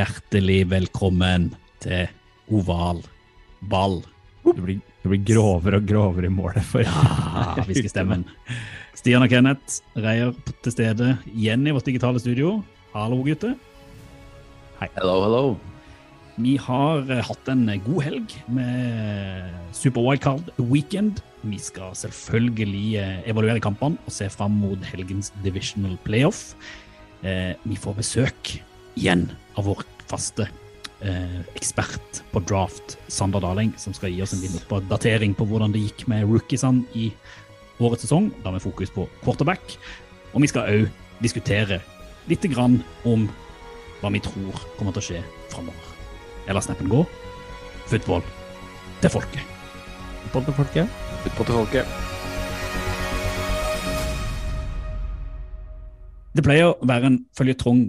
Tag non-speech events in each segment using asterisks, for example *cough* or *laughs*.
Hjertelig velkommen til oval ball. Det blir, det blir grovere og grovere i målet for Ah, Hviskestemmen. *laughs* Stian og Kenneth Reier til stede igjen i vårt digitale studio. Hallo, gutter. Hello, hello. Vi har eh, hatt en god helg med Super Wildcard Weekend. Vi skal selvfølgelig eh, evaluere kampene og se fram mot helgens divisional playoff. Eh, vi får besøk igjen av vår faste eh, ekspert på draft, Sander Daling, som skal gi oss en liten oppdatering på hvordan det gikk med rookiesene i årets sesong, da med fokus på quarterback. Og vi skal òg diskutere litt grann om hva vi tror kommer til å skje framover. Eller snappen gå. Football til folket. Football til folket. Football til folket. Det pleier å være en føljetrong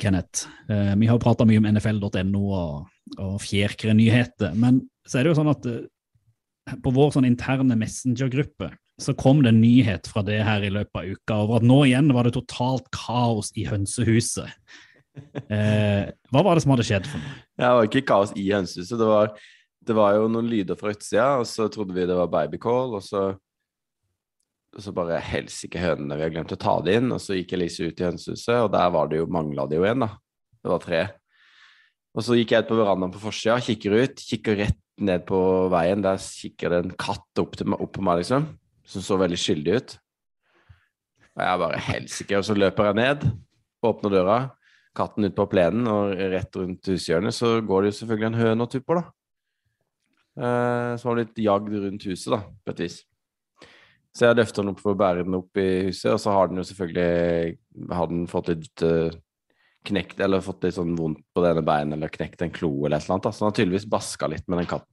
Kenneth. Eh, vi har prata mye om nfl.no og, og fjerkre nyheter, men så er det jo sånn at eh, på vår sånn interne Messenger-gruppe så kom det en nyhet fra det her i løpet av uka over at nå igjen var det totalt kaos i hønsehuset. Eh, hva var det som hadde skjedd for noe? Det var ikke kaos i hønsehuset. Det var, det var jo noen lyder fra utsida, og så trodde vi det var babycall, og så og så bare helsike hønene, vi har glemt å ta det inn. Og så gikk Elise ut i hønsehuset, og der var det jo, mangla det jo en, da. Det var tre. Og så gikk jeg ut på verandaen på forsida, kikker ut, kikker rett ned på veien. Der kikker det en katt opp, meg- opp på meg, liksom, som så veldig skyldig ut. Og jeg bare helsike. Og så løper jeg ned, åpner døra, katten ut på plenen, og rett rundt hushjørnet så går det jo selvfølgelig en høne og tupper, da. Eh, så har blitt litt jagd rundt huset, da, på et vis. Så jeg løfter den opp for å bære den opp i huset, og så har den jo selvfølgelig har den fått litt eh, knekt, eller fått litt sånn vondt på det ene beinet, eller knekt en klo eller et eller annet. Så den har tydeligvis baska litt med den katten.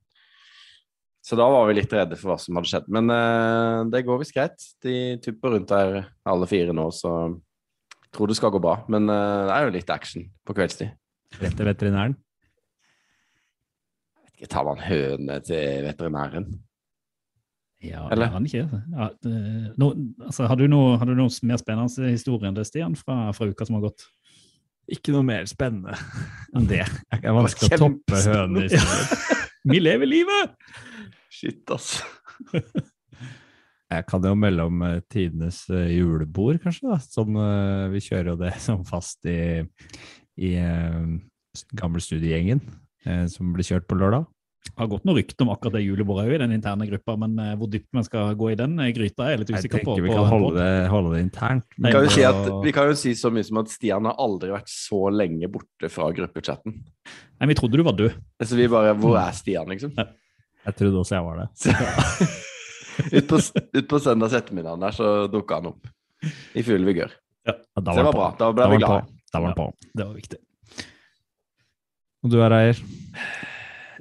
Så da var vi litt redde for hva som hadde skjedd. Men uh, det går visst greit. De tupper rundt der alle fire nå, så jeg tror det skal gå bra. Men uh, det er jo litt action på kveldstid. Rett til veterinæren. Jeg tar man høne til veterinæren? Ja, Eller? det kan ikke. Ja, det, no, altså, har, du noe, har du noe mer spennende historie enn det, Stian, fra, fra uka som har gått? Ikke noe mer spennende. Enn det. *laughs* Det er vanskelig å toppe Kjempespennende. Ja. Vi lever livet! Shit, altså. *laughs* Jeg kan jo melde om eh, tidenes eh, julebord, kanskje. da, som uh, Vi kjører jo det *laughs* som fast i, i uh, gamle studiegjengen, uh, som blir kjørt på lørdag. Det har gått noe rykte om akkurat det julebordet òg i den interne gruppa, men eh, hvor dypt man skal gå i den eh, gryta, er jeg litt usikker på. Jeg tenker vi kan holde det, holde det internt. Vi kan, jo si at, vi kan jo si så mye som at Stian har aldri vært så lenge borte fra gruppechatten. Nei, vi trodde du var død. Altså vi bare Hvor er Stian, liksom? Jeg trodde også jeg var det. Så, ut, på, ut på søndags ettermiddag der så dukka han opp. I full vigør. Ja, Så det var, var bra. Da ble Da vi glade. Da var han på. Det var viktig. Og du er eier?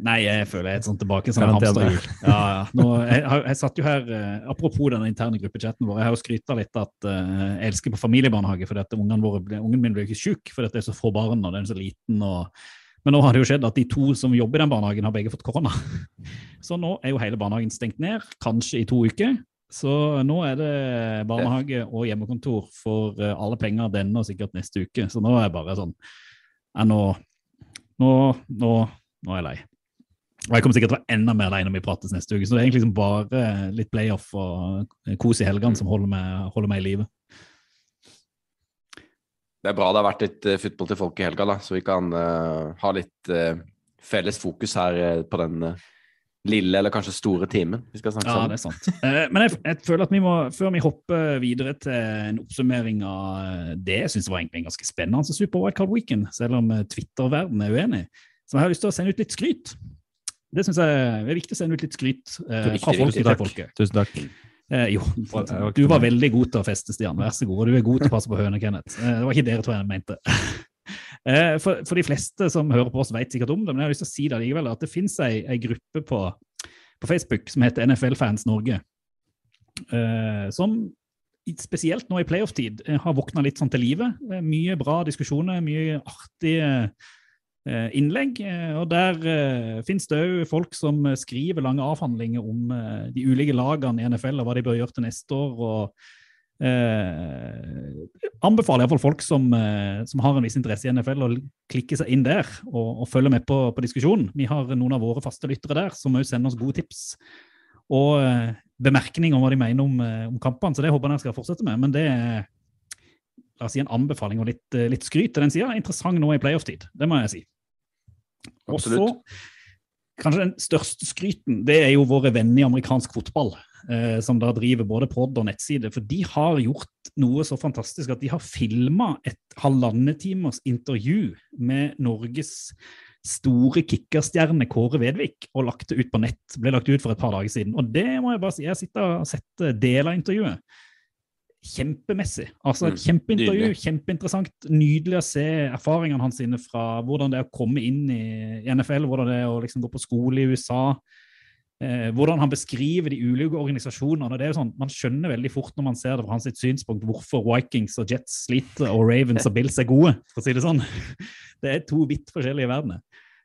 Nei, jeg føler jeg er et sånt tilbake som en hamster. Ja, ja. Nå, jeg, jeg satt jo her, eh, Apropos den interne gruppechatten vår, jeg har jo skryta litt at uh, jeg elsker på familiebarnehage, fordi at ungen, vår, ungen min ble ikke sjuk fordi at det er så få barn og den er så liten. og men nå har det jo skjedd at de to som jobber i den barnehagen, har begge fått korona. *laughs* Så nå er jo hele barnehagen stengt ned, kanskje i to uker. Så nå er det barnehage og hjemmekontor for eh, alle penger denne og sikkert neste uke. Så nå er jeg bare sånn nå, nå, nå, nå er jeg lei. Og jeg kommer sikkert til å være enda mer alene når vi prates neste uke. Så det er egentlig liksom bare litt playoff og kos i helgene som holder meg, holder meg i live. Det er bra det har vært litt uh, football til folk i helga, da, så vi kan uh, ha litt uh, felles fokus her på den lille eller kanskje store timen vi skal snakke Ja, sammen. det er sant. Men jeg, jeg føler at vi må, før vi hopper videre til en oppsummering av det jeg syns var egentlig en ganske spennende Super Wildcard Weekend, selv om Twitter-verdenen er uenig, så jeg har lyst til å sende ut litt skryt. Det syns jeg er viktig å sende ut litt skryt eh, fra folket til folket. Tusen takk. Eh, jo, du var veldig god til å feste, Stian. Vær så god. Og du er god til å passe på høne, Kenneth. Eh, det var ikke dere to jeg mente. *laughs* Eh, for, for de fleste som hører på oss, vet sikkert om det, men jeg har lyst til å si det likevel, at det finnes ei, ei gruppe på, på Facebook som heter NFL-fans Norge, eh, som spesielt nå i playoff-tid eh, har våkna litt sånn til live. Mye bra diskusjoner, mye artige innlegg. eh, Og der eh, finnes det òg folk som eh, skriver lange avhandlinger om eh, de ulike lagene i NFL og hva de bør gjøre til neste år. og eh, anbefaler iallfall folk som, eh, som har en viss interesse i NFL, å klikke seg inn der og, og følge med på, på diskusjonen. Vi har noen av våre faste lyttere der som òg sender oss gode tips og eh, bemerkninger om hva de mener om, eh, om kampene, så det håper jeg dere skal fortsette med. Men det er la oss si en anbefaling og litt, eh, litt skryt til den sida. Interessant nå i playoff-tid, det må jeg si. Og så Kanskje den største skryten det er jo våre venner i amerikansk fotball, eh, som da driver både pod og nettside. For de har gjort noe så fantastisk at de har filma et halvannentimers intervju med Norges store kickerstjerne Kåre Vedvik og lagt det ut på nett. Ble lagt ut for et par dager siden. Og det må jeg bare si, jeg sitter og sett deler del av intervjuet. Kjempemessig. Altså et Mm, kjempeintervju, nydelig. kjempeinteressant. Nydelig å se erfaringene hans inne fra hvordan det er å komme inn i NFL, hvordan det er å liksom gå på skole i USA. Eh, hvordan han beskriver de ulike organisasjonene. og det er jo sånn, Man skjønner veldig fort når man ser det fra hans synspunkt hvorfor Vikings og Jets sliter og Ravens og Bills er gode, for å si det sånn. *laughs* Det er to vidt forskjellige verdener.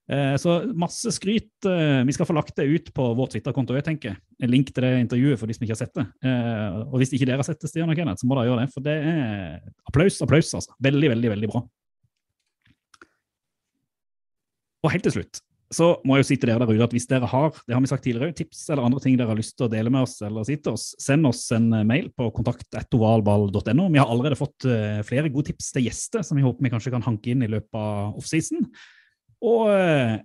Eh, så masse skryt. Eh, vi skal få lagt det ut på vår Twitter-konto. jeg tenker. En link til det intervjuet for de som ikke har sett det. Eh, og hvis ikke dere har sett det, Stian og Kenneth, så må dere gjøre det. For det er applaus, applaus, altså. Veldig, veldig, veldig bra. Og helt til slutt så må jeg jo si til dere der ute at hvis dere har det har vi sagt tidligere, tips eller andre ting dere har lyst til å dele med oss, eller si oss, send oss en mail på kontakt.ovalball.no. Vi har allerede fått flere gode tips til gjester som vi håper vi kanskje kan hanke inn i løpet av offseason. Og eh,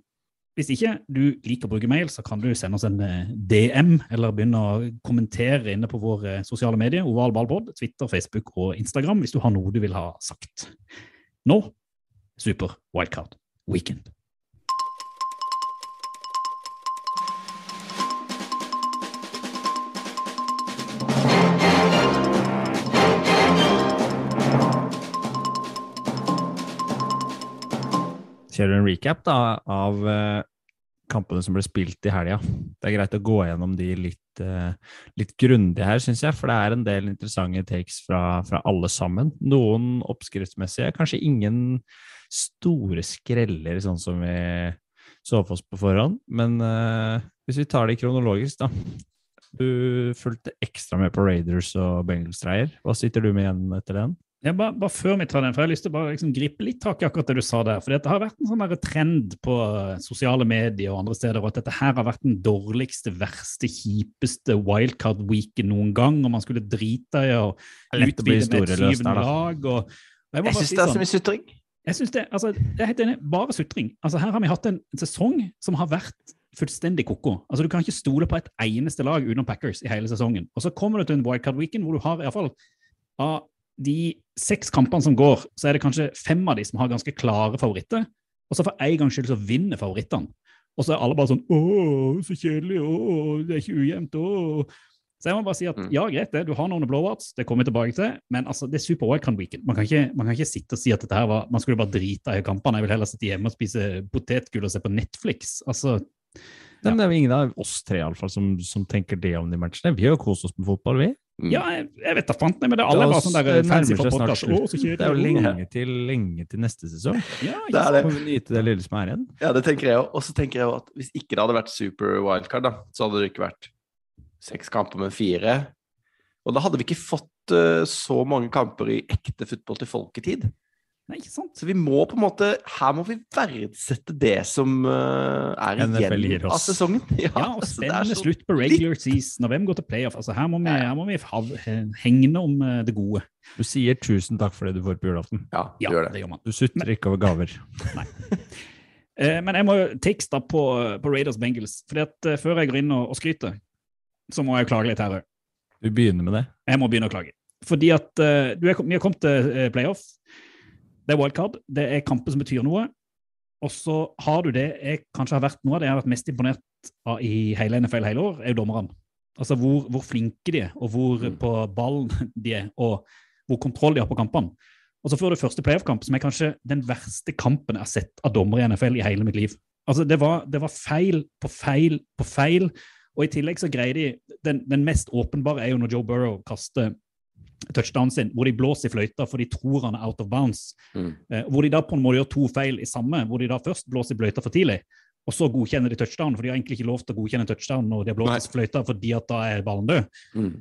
hvis ikke du liker å bruke mail, så kan du sende oss en eh, DM, eller begynne å kommentere inne på våre sosiale medier, ovalballpod, Twitter, Facebook og Instagram, hvis du har noe du vil ha sagt. Nå, Super Wildcard Weekend. Kjører en recap da, av eh, kampene som ble spilt i helga. Det er greit å gå gjennom de litt, eh, litt grundig her, syns jeg, for det er en del interessante takes fra, fra alle sammen. Noen oppskriftsmessige, kanskje ingen store skreller, sånn som vi så for oss på forhånd. Men uh, hvis vi tar det kronologisk, da. Du fulgte ekstra med på Raiders og Bengals-dreier. Hva sitter du med igjen etter den? Ja, bare, bare før vi tar den, for jeg har lyst til å bare liksom gripe litt tak i akkurat det du sa der. For det har vært en sånn trend på eh, sosiale medier og andre steder at dette her har vært den dårligste, verste, kjipeste wildcard-weeken noen gang, og man skulle drite i å utvide med et syvende lag. Og, og jeg Jeg syns si det er sånn, så mye sutring. jeg synes det, altså, jeg er helt enig, bare sutring. Altså, her har vi hatt en sesong som har vært fullstendig koko. Altså, du kan ikke stole på et eneste lag utenom Packers i hele sesongen. Og så kommer du til en wildcard-weekend hvor du har i hvert fall av de seks kampene som går, så er det kanskje fem av de som har ganske klare favoritter. Og så for en gangs skyld så vinner favorittene. Og så er alle bare sånn Å, så kjedelig. Å, det er ikke ujevnt. Å. Så jeg må bare si at Mm. ja, greit det, du har noen blowouts, det kommer vi tilbake til, men altså, det er super wildcard weekend. Man kan, ikke, man kan ikke sitte og si at dette her var, man skulle bare drite i kampene. Jeg vil heller sitte hjemme og spise potetgull og se på Netflix. Altså, ja. men det er jo ingen av oss tre i alle fall, som, som tenker det om de matchene. Vi har jo kost oss med fotball, vi. Mm. ja, jeg, jeg vet da fant det, men det alle bare sånn der fancy for. Det er jo lenge til, lenge til neste sesong. Ja, Det er det. Får vi nyte det lille som er igjen. Ja, det tenker jeg òg. Og så tenker jeg at hvis ikke det hadde vært super wildcard, da, så hadde det ikke vært seks kamper, men fire. Og da hadde vi ikke fått uh, så mange kamper i ekte fotball til folketid. Nei, ikke sant? Så vi må på en måte Her må vi verdsette det som uh, er NFL gir igjen oss. av sesongen. *laughs* Ja, Ja, og altså, er spennende så- slutt på regular season, og hvem går til playoff? Altså, her må vi, her må vi ha- hegne om eh, det gode. Du sier tusen takk for det du får på julaften. Ja, Ja, gjør det. det gjør man. Du sutrer ikke over gaver. *laughs* Eh, men jeg må tekst takes da på, på Raiders Bengals. fordi at eh, Før jeg går inn og, og skryter, så må jeg klage litt her òg. Du begynner med det. Jeg må begynne å klage. Fordi at eh, du er, vi har kommet til eh, playoff. Det er wildcard. Det er kamper som betyr noe. Og så har du det jeg kanskje har vært noe av det jeg har vært mest imponert av i hele NFL hele år, er jo dommerne. Altså hvor, hvor flinke de er, og hvor Mm. på ballen *laughs* de er, og hvor kontroll de har på kampene. Og så får du første playoff-kamp, som er kanskje den verste kampen jeg har sett av dommere i NFL i hele mitt liv. Altså, det var, det var feil på feil på feil. Og i tillegg så greier de Den, den mest åpenbare er jo når Joe Burrow kaster touchdownen sin, hvor de blåser i fløyta for de tror han er out of bounds. Mm. Eh, hvor de da på en måte gjør to feil i samme, hvor de da først blåser i fløyta for tidlig, og så godkjenner de touchdownen, for de har egentlig ikke lov til å godkjenne touchdown når de har blåst i fløyta, fordi at da er ballen død. Mm.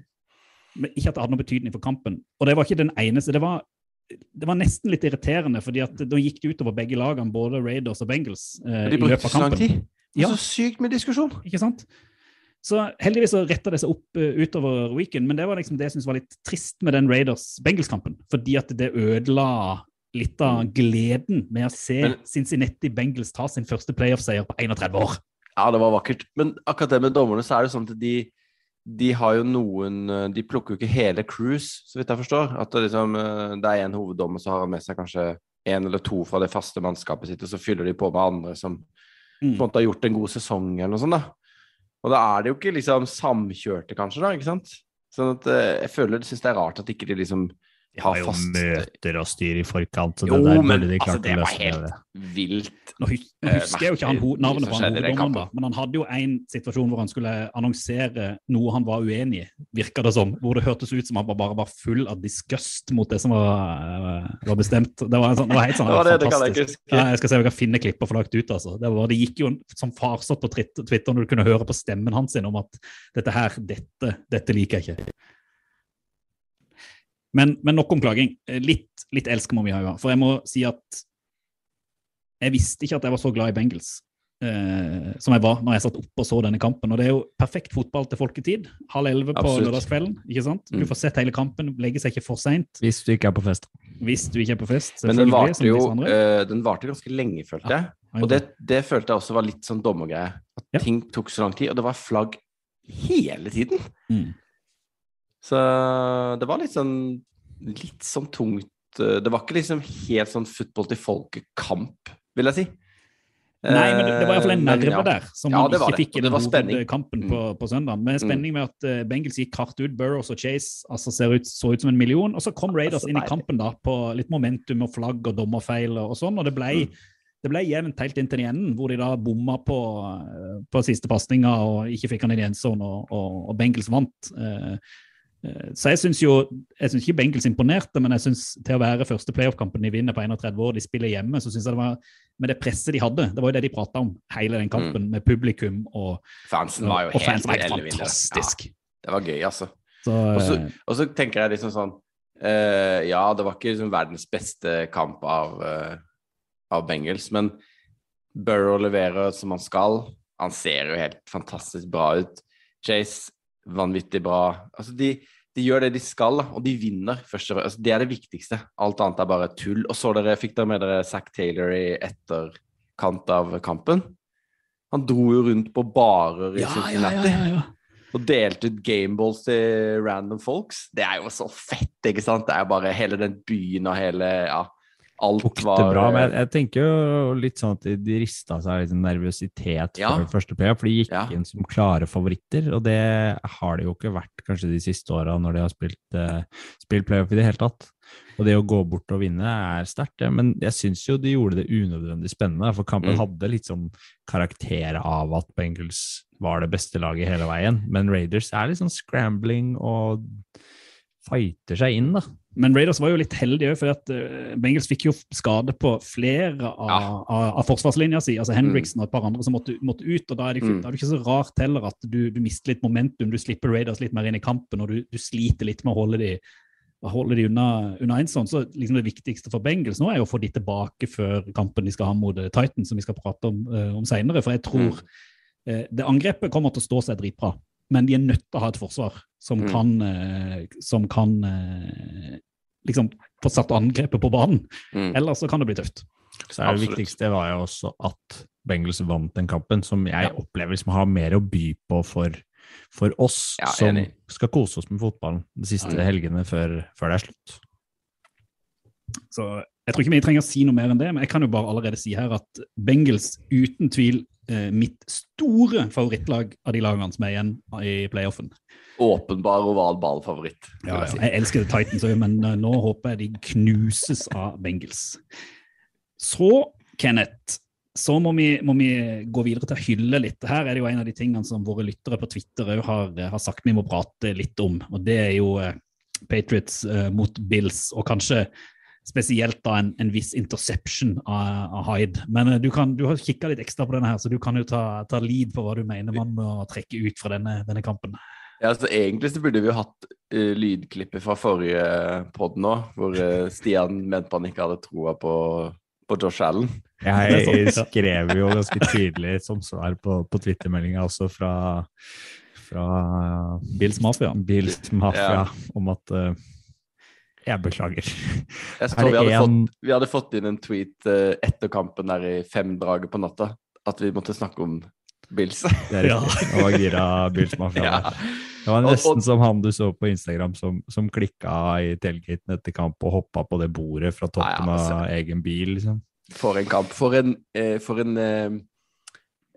Men ikke at det hadde noen betydning for kampen. Og det var ikke den eneste. Det var, det var nesten litt irriterende, fordi at da gikk det utover begge lagene, både Raiders og Bengals, eh, i løpet av kampen. Det Ja. så sykt med diskusjon. Ikke sant? Så heldigvis så retta det seg opp uh, utover weekend, men det var liksom det jeg syntes var litt trist med den Raiders-Bengals-kampen. Fordi at det ødela litt av gleden med å se Men- Cincinnati Bengals ta sin første playoff-seier på 31 år. Ja, det var vakkert. Men akkurat det med dommerne, så er det sånn at de de har jo noen eh, De plukker jo ikke hele cruise, så vidt jeg forstår. At det, liksom, eh, det er en hoveddommer, så har han med seg kanskje en eller to fra det faste mannskapet sitt, og så fyller de på med andre som på en Mm. måte har gjort en god sesong, eller noe sånt. da. Og da er det jo ikke liksom samkjørte, kanskje, da, ikke sant? Sånn at eh, jeg føler, syns det er rart at ikke de liksom De har jo fast møter og styr i forkant, så Jo, det der men de altså, klart det var helt det. vilt. Nå, Eh, husker jeg jo ikke han, ho- navnet på han hoveddommeren, da, men han hadde jo en situasjon hvor han skulle annonsere noe han var uenig i, virka det som. Hvor det hørtes ut som han bare var full av disgust mot det som var, eh, var bestemt. Det var, en sånn, det var helt sånn Det var det, det kan jeg fantastisk. Ja, jeg skal se om jeg kan finne klipper og få lagt ut. altså. Det, var, det gikk jo som farsott på Twitter når du kunne høre på stemmen hans om at dette her, dette, dette liker jeg ikke. Men, men nok om klaging. Eh, Litt, litt elsk må vi ha. For jeg må si at jeg visste ikke at jeg var så glad i Bengals eh, som jeg var når jeg satt oppe og så denne kampen. Og det er jo perfekt fotball til folketid. Halv elleve på Absolutt. lørdagskvelden. ikke sant? Du Mm. får sett hele kampen, legger seg ikke for seint Hvis du ikke er på fest. hvis du ikke er på fest. Men den varte jo øh, eh, den varte ganske lenge, følte jeg. Ja, Og det, det følte jeg også var litt sånn dommergreie. At Ja. ting tok så lang tid, og det var flagg hele tiden. Mm. Så det var litt sånn litt sånn tungt eh, Det var ikke liksom helt sånn football til folket-kamp, vil jeg si. Nei, men det, det var iallfall en Eh, nerve ja. der som Ja, man ikke det. fikk i kampen den hovedkampen Mm. på, på søndag. Med spenning med at uh, Bengals gikk hardt ut, Burrows og Chase altså ser ut, så ut som en million. Og så kom Raiders altså, inn i kampen da på litt momentum og flagg og dommerfeil og, og sånn, og det ble, Mm. det ble jevnt helt inntil enden, hvor de da bomma på, på siste pasninga og ikke fikk han inn i endzone, og, og, og Bengals vant. Eh, så jeg syns jo jeg synes ikke Bengels imponerte, men jeg synes til å være første playoff-kampen de vinner på 31 år, de spiller hjemme, så syns jeg det var med det presset de hadde. Det var jo det de prata om hele den kampen, med publikum og, Fansen var jo helt var helt fantastisk. Ja, det var gøy, altså. Eh, og så tenker jeg liksom sånn uh, Ja, det var ikke liksom verdens beste kamp av, uh, av Bengels, men Burrow leverer som han skal. Han ser jo helt fantastisk bra ut. Chase, vanvittig bra. Altså, de, de gjør det de skal, og de vinner. først og fremst. Altså, det er det viktigste. Alt annet er bare tull. Og så dere, fikk dere med dere Zack Taylor i etterkant av kampen? Han dro jo rundt på barer i ja, Cincinnati ja, ja, ja. og delte ut gameballs til random folks. Det er jo så fett, ikke sant? Det er jo bare hele den byen og hele Ja, alt var bra, men jeg, jeg tenker jo litt sånn at de- rista seg sånn nervøsitet Ja. for første playoff, for de gikk Ja. inn som klare favoritter, og det har det jo ikke vært kanskje de siste åra når de har spilt, eh, spilt playoff i det hele tatt. Og det å gå bort og vinne er sterkt, ja. men jeg syns jo de gjorde det unødvendig spennende, for kampen Mm. hadde litt sånn karakter av at Bengals var det beste laget hele veien, men Raiders er litt sånn scrambling og fighter seg inn, da. Men Raiders var jo litt heldige òg, for at eh, Bengals fikk jo skade på flere av, Ja. av, av forsvarslinja si. altså Henriksen og et par andre som måtte, måtte ut. og Da er det, Mm. da er det ikke så rart heller at du, du mister litt momentum. Du slipper Raiders litt mer inn i kampen, og du, du sliter litt med å holde de, å holde de unna, unna en sånn. Så liksom det viktigste for Bengals nå er jo å få de tilbake før kampen de skal ha mot Titan, Titans, som vi skal prate om, uh, om seinere. For jeg tror Mm. uh, det angrepet kommer til å stå seg dritbra. Men de er nødt til å ha et forsvar som Mm. kan, eh, som kan eh, liksom få satt angrepet på banen. Mm. Ellers så kan det bli tøft. Så er det Absolutt. viktigste var jo også at Bengals vant den kampen, som jeg Ja. opplever som har mer å by på for, for oss Ja, som enig. skal kose oss med fotballen de siste ja. helgene før, før det er slutt. Så jeg tror ikke vi trenger å si noe mer enn det, men jeg kan jo bare allerede si her at Bengals uten tvil mitt store favorittlag av de lagene som er igjen i playoffen. Åpenbar oval ball-favoritt. vil Ja, jeg elsker Titans òg, men eh, nå håper jeg de knuses av Bengals. Så, Kenneth, så må vi, må vi gå videre til å hylle litt. Her er det jo en av de tingene som våre lyttere på Twitter har, har sagt vi må prate litt om. Og det er jo eh, Patriots eh, mot Bills, og kanskje spesielt da en, en viss interception av, av Hyde. Men eh, du, kan, du har kikka litt ekstra på denne her, så du kan jo ta, ta lead på hva du mener man må trekke ut fra denne, denne kampen. Ja, altså Egentlig så burde vi jo hatt uh, lydklippet fra forrige pod nå, hvor uh, Stian mente han ikke hadde troa på, på Josh Allen. Jeg *laughs* skrev jo ganske tydelig som svar på, på Twitter-meldinga også fra, fra Bills Mafia. Bills Mafia Ja. om at eh, jeg beklager. Jeg vi hadde, en- fått, vi hadde fått inn en tweet eh, etter kampen der i femdraget på natta, at vi måtte snakke om Bills. Det er riktig. Jeg var gira Bills ja. Det var nesten og- som han du så på Instagram som, som klikka i tailgaten etter kamp og hoppa på det bordet fra toppen Nei, av egen bil. liksom. For en kamp. For en, eh, for en eh,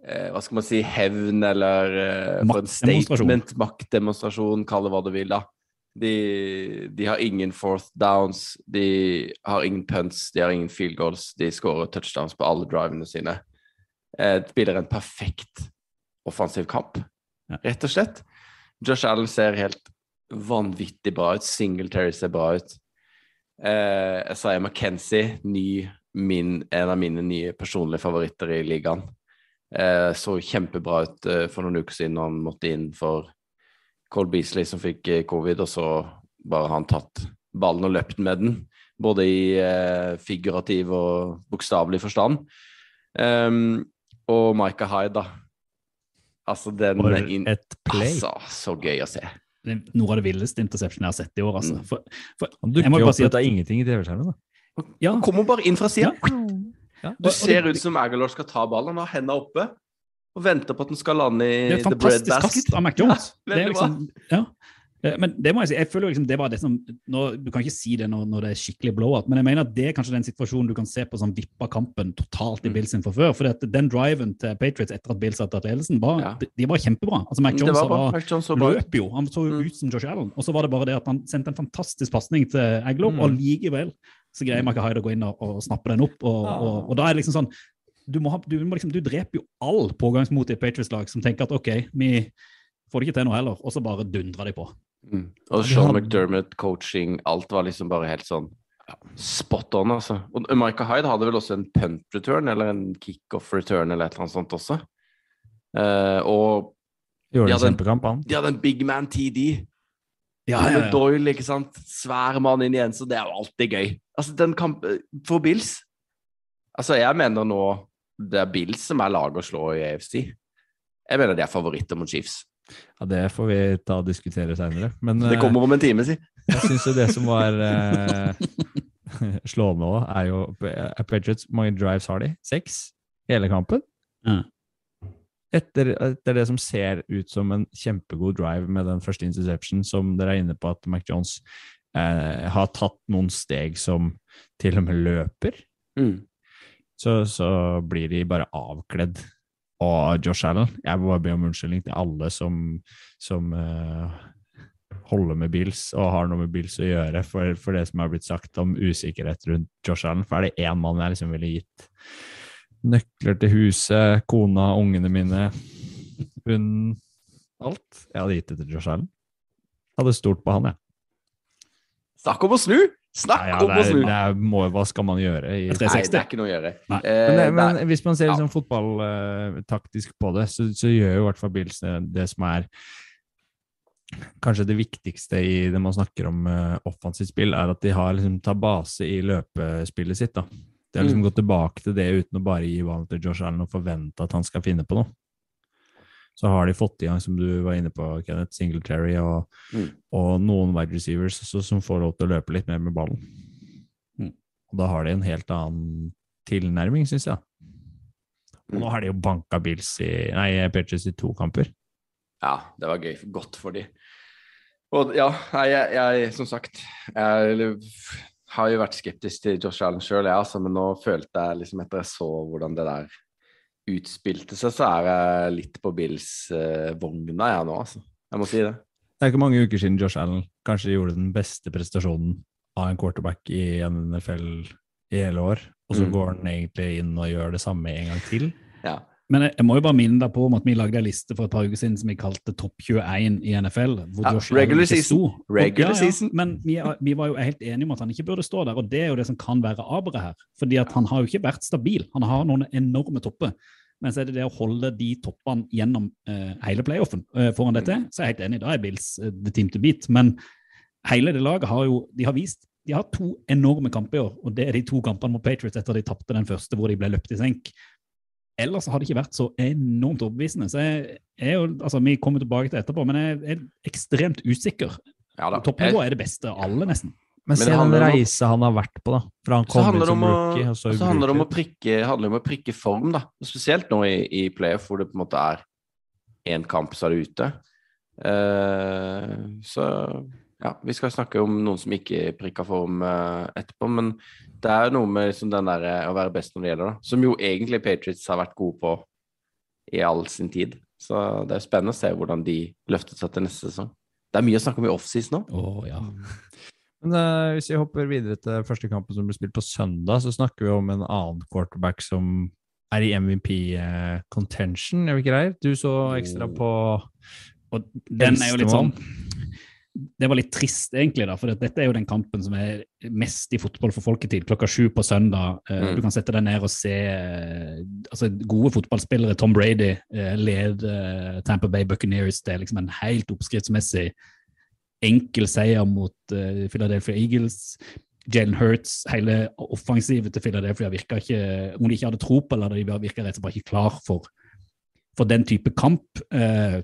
eh, Hva skal man si Hevn, eller eh, for en statement, maktdemonstrasjon, kall det hva du vil, da. De, de har ingen fourth downs, de har ingen punts, de har ingen field goals. De skårer touchdowns på alle drivene sine. Eh, spiller en perfekt offensiv kamp, rett og slett. Josh Allen ser helt vanvittig bra ut. Singletary ser bra ut. Eh, Isaiah McKenzie, ny, min, en av mine nye personlige favoritter i ligaen. Eh, så kjempebra ut eh, for noen uker siden når han måtte inn for Cole Beasley som fikk eh, covid, og så bare har han tatt ballen og løpt med den. Både i eh, figurativ og bokstavelig forstand. Um, og Micah Hyde, da. Altså, den For inn, et play. Altså, så gøy å se. Det er noe av det villeste interception jeg har sett i år. altså. Mm. For, for, Han dukker jo opp si at at- er ingenting i TV-skjermen. da. ja, Han kommer bare inn fra sida. Ja. Du Og- og ser det- ut som Aguilar skal ta ballen. Han har hendene oppe og venter på at den skal lande i Det er et Det er fantastisk basket. kast av Jones. *laughs* Ja, det er liksom, ja. Eh, Men det må jeg si, jeg føler liksom det var det som nå, Du kan ikke si det når, når det er skikkelig blowout, men jeg mener at det er kanskje den situasjonen du kan se på som vippa kampen totalt i Mm. Bills sin. For at den driven til Patriots etter at Bills hadde tatt ledelsen, var, Ja. de, de var kjempebra. Altså Mac Jones var var, Jones løp jo. Han så jo Mm. ut som Josh Allen. Og så var det bare det at han sendte en fantastisk pasning til Aglow, Mm. og likevel så greier Micah Hyde å gå inn og, og snappe den opp. Og, og, og da er det liksom sånn du, må ha, du, må liksom, du dreper jo all pågangsmot i et Patriots-lag som tenker at OK, vi får det ikke til nå heller, og så bare dundrer de på. Mm. Og Sean McDermott, coaching, alt var liksom bare helt sånn spot on, altså. Og Micah Hyde hadde vel også en punt return, eller en kickoff return, eller et eller annet sånt også. Uh, og Gjorde Ja, en kjempekamp, han. de hadde en big man TD. Ja, ja, ja. Doyle, ikke sant. Svær mann inn igjen, så det er jo alltid gøy. Altså, den kampen For Bills Altså, jeg mener nå det er Bills som er laget å slå i AFC. Jeg mener de er favoritter mot Chiefs. Ja, Det får vi ta og diskutere seinere. Det eh, kommer om en time, si. jeg syns jo det som var *laughs* eh, slående òg, er jo eh, Patriots. Hvor mange drives har de? Seks? Hele kampen? Mm. Etter, etter det som ser ut som en kjempegod drive med den første interception, som dere er inne på at Mac Jones eh, har tatt noen steg som til og med løper, Mm. Så, så blir de bare avkledd av Josh Allen. Jeg må bare be om unnskyldning til alle som, som uh, holder med Bills og har noe med Bills å gjøre for, for det som har blitt sagt om usikkerhet rundt Josh Allen. For er det én mann jeg liksom ville gitt nøkler til huset, kona, ungene mine, hun Alt. Jeg hadde gitt det til Josh Allen. Hadde stort på han, jeg. Snakk om å snu! Snakk Ja, ja, om å snu! det er, må, hva skal man gjøre? I, Det er Nei, det er ikke noe å gjøre. Nei. Eh, men, det, det men hvis man ser ja. liksom fotballtaktisk på det, så, så gjør jo i hvert fall Bills det, det som er kanskje det viktigste i det man snakker om uh, offensivt spill, er at de har liksom tar base i løpespillet sitt. da. De har liksom Mm. gått tilbake til det uten å bare gi ballen til Josh Allen og forvente at han skal finne på noe. Så har de fått i gang, som du var inne på, Kenneth, Singletary og, Mm. og noen wide receivers så, som får lov til å løpe litt mer med ballen. Mm. Og da har de en helt annen tilnærming, syns jeg. Og Mm. nå har de jo banka Bills i Nei, Patriots i to kamper. Ja, det var gøy. Godt for de. Og ja, jeg, jeg som sagt Jeg har jo vært skeptisk til Josh Allen sjøl, jeg, altså, men nå følte jeg liksom etter jeg så hvordan det der utspilte seg, så er jeg litt på Bills-vogna jeg nå, altså. Jeg må si det. Det er ikke mange uker siden Josh Allen kanskje gjorde den beste prestasjonen av en quarterback i NFL i hele år, og så Mm. går han egentlig inn og gjør det samme en gang til. Ja. Men jeg, jeg må jo bare minne deg på om at vi lagde en liste for et par uker siden som vi kalte Topp 21 i NFL. hvor Ja, Josh Allen regular ikke season. sto. Og- Regular ja, ja, season. Men vi, vi var jo helt enige om at han ikke burde stå der, og det er jo det som kan være aberet her. Fordi at han har jo ikke vært stabil. Han har noen enorme topper. Men så er det det å holde de toppene gjennom eh, hele playoffen. Uh, foran dette, Mm. så er jeg helt enig. Da er Bills eh, the team to beat. Men hele det laget har jo de har vist de har to enorme kamper i år, og det er de to kampene mot Patriots etter de tapte den første hvor de ble løpt i senk. Ellers har det ikke vært så enormt overbevisende. Så jeg, jeg altså Vi kommer tilbake til etterpå, men jeg er ekstremt usikker. Ja. Toppnivået er det beste av alle, nesten. Men, se den reise om han har vært på, da. Fra han kom om som rookie, og så så handler det om å prikke, handler om å prikke form, da. Spesielt nå i, i playoff, hvor det på en måte er én kamp, så er det ute. Uh, så ja, vi skal snakke om noen som ikke prikka form uh, etterpå, men det er noe med liksom den der eh, å være best når det gjelder, da. Som jo egentlig Patriots har vært gode på i all sin tid. Så det er spennende å se hvordan de løftet seg til neste sesong. Det er mye å snakke om i offseason nå. Oh, ja. Men uh, hvis vi hopper videre til første kampen som ble spilt på søndag, så snakker vi om en annen quarterback som er i MVP-contention, er vi ikke der? Du så ekstra Oh. på Og den er jo litt sånn Det var litt trist, egentlig, da, for dette er jo den kampen som er mest i fotball for folketid. Klokka sju på søndag. Eh, Mm. Du kan sette deg ned og se eh, altså, gode fotballspillere. Tom Brady eh, leder Tamper Bay Buccaneers. Det er liksom en helt oppskriftsmessig enkel seier mot uh, Philadelphia Eagles. Jalen Hurts, hele offensivet til Philadelphia virka ikke Om de ikke hadde tro på eller de virka rett og slett bare ikke klar for, for den type kamp. Uh,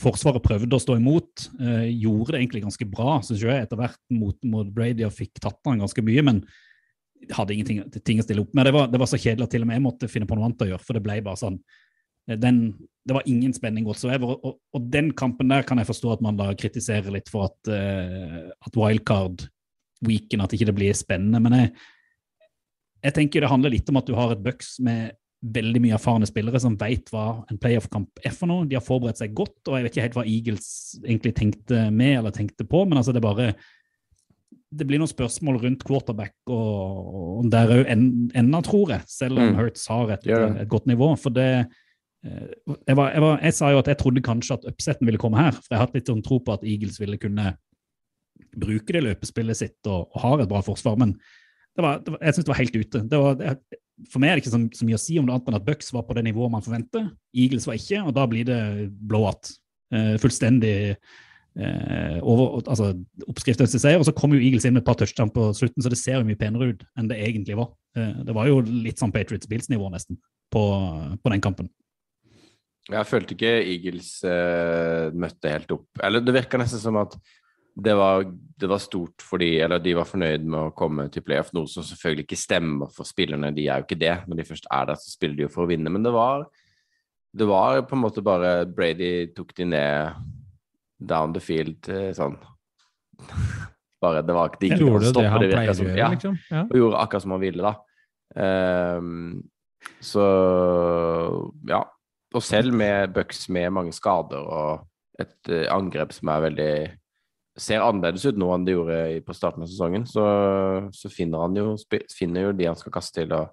Forsvaret prøvde å stå imot, uh, gjorde det egentlig ganske bra synes jeg, etter hvert mot, mot Brady og fikk tatt han ganske mye, men hadde ingenting ting å stille opp med. Det var, det var så kjedelig at til og med jeg måtte finne på noe annet å gjøre, for det ble bare sånn den, Det var ingen spenning whatsoever. Og, og den kampen der kan jeg forstå at man da kritiserer litt for at, eh, at wildcard weekend, at ikke det blir spennende. Men jeg, jeg tenker det handler litt om at du har et Bucks med veldig mye erfarne spillere som vet hva en playoff-kamp er for noe. De har forberedt seg godt, og jeg vet ikke helt hva Eagles egentlig tenkte med eller tenkte på, men altså det er bare Det blir noen spørsmål rundt quarterback og, og der òg ennå, tror jeg, selv om Mm. Hurts har et, et godt nivå. For det eh, jeg, var, jeg, var, jeg sa jo at jeg trodde kanskje at upseten ville komme her, for jeg har hatt litt sånn tro på at Eagles ville kunne bruke det løpespillet sitt og, og har et bra forsvar, men det var, det var, jeg syns det var helt ute. Det for meg er det ikke så, så mye å si om det annet enn at Bucks var på det nivået man forventer. Eagles var ikke, og da blir det blowout. Uh, fullstendig uh, over, altså, oppskriften til seier. Og så kom jo Eagles inn med et par touchdown på slutten, så det ser jo mye penere ut enn det egentlig var. Uh, det var jo litt sånn Patriots Bills-nivå nesten på, på den kampen. Jeg følte ikke Eagles eh, møtte helt opp. Eller det virka nesten som at det var, det var stort fordi Eller de var fornøyd med å komme til playoff, noe som selvfølgelig ikke stemmer for spillerne. De er jo ikke det. Når de først er der, så spiller de jo for å vinne. Men det var, det var på en måte bare Brady tok de ned down the field eh, sånn *laughs* Bare Det var ikke de gikk Gjorde det han det å som- ja liksom? Ja. og gjorde akkurat som han ville, da. Um, så ja. Og selv med Bucks med mange skader og et eh, angrep som er veldig ser annerledes ut nå enn det gjorde på starten av sesongen, så, så finner han jo, finner jo de han skal kaste til. og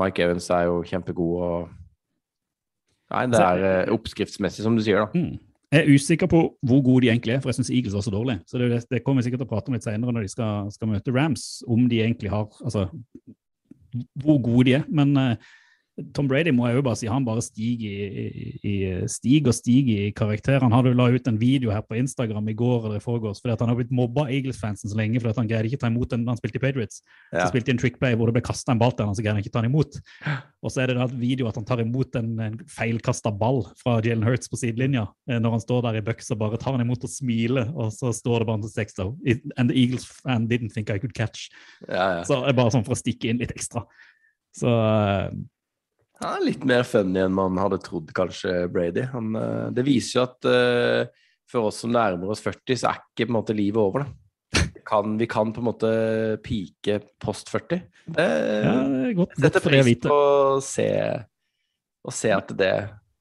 Mike Evans er jo kjempegod og Nei, det er eh, oppskriftsmessig, som du sier, da. Mm. Jeg er usikker på hvor gode de egentlig er, for jeg syns Eagles var så dårlig. Så det, det kommer vi sikkert til å prate om litt senere når de skal, skal møte Rams, om de egentlig har Altså hvor gode de er. Men eh, Tom Brady må jeg jo bare si, han bare stiger i, i, stig og stiger i karakter. Han hadde jo la ut en video her på Instagram i går eller i forgårs fordi at han har blitt mobba Eagles-fansen så lenge fordi at han greide ikke ta imot den da han spilte i Patriots. Ja. Så spilte de en trickplay hvor det ble kasta en ball til han, så greide han ikke ta den imot. Og så er det da et video at han tar imot en, en feilkasta ball fra Jalen Hurts på sidelinja eh, når han står der i bucks og bare tar han imot og smiler, og så står det bare til da, And the Eagles fan didn't think I could catch. Ja, ja. Så det er bare sånn for å stikke inn litt ekstra. Så er litt mer funny enn man hadde trodd, kanskje, Brady. Han, eh, det viser jo at uh, for oss som nærmer oss 40, så er ikke på en måte livet over, da. Kan, vi kan på en måte pike post 40. Det ja, det er godt, setter pris på å se å se at det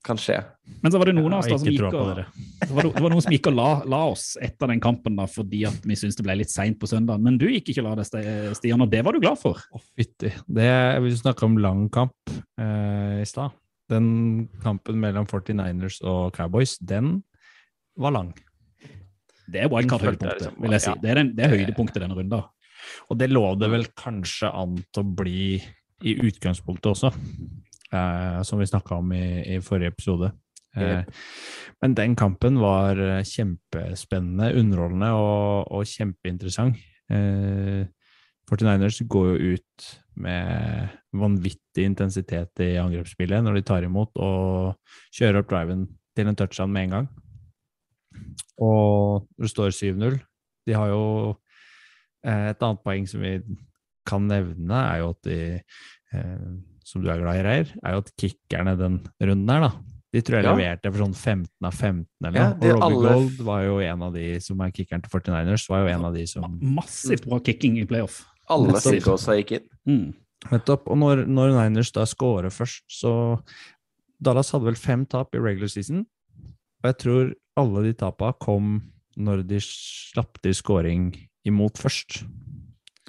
kan skje. Men så var det noen av oss da som gikk og, det var, det var noen som gikk og la, la oss etter den kampen da, fordi at vi syntes det ble litt seint på søndag. Men du gikk ikke og la deg, Stian, og det var du glad for. Å, fytti. Det Vi snakka om lang kamp eh, i stad. Den kampen mellom 49ers og Cowboys, den var lang. Det er wildcard-høydepunktet, liksom- vil jeg si. Det er, den, det er høydepunktet denne runden. Og det lå det vel kanskje an til å bli i utgangspunktet også, som vi snakka om i, i forrige episode. Eh, men den kampen var eh, kjempespennende, underholdende og, og kjempeinteressant. Eh, 49ers går jo ut med vanvittig intensitet i angrepsspillet når de tar imot, og kjører opp driven til en touchdown med en gang. Og det står 7-0. De har jo eh, Et annet poeng som vi kan nevne, er jo at de, eh, som du er glad i, Reir, er jo at kickerne den runden her, da De tror jeg Ja. leverte for sånn 15 av 15 eller noe. Ja, og Robbie alle- Gold var jo en av de som er kickeren til 49ers, var jo en av de som Massivt bra kicking i playoff. Alle Nettopp. Gikk inn. Mm. Nettopp. Og når, når Niners da scorer først, så Dallas hadde vel fem tap i regular season. Og jeg tror alle de tapa kom når de slapp til scoring imot først.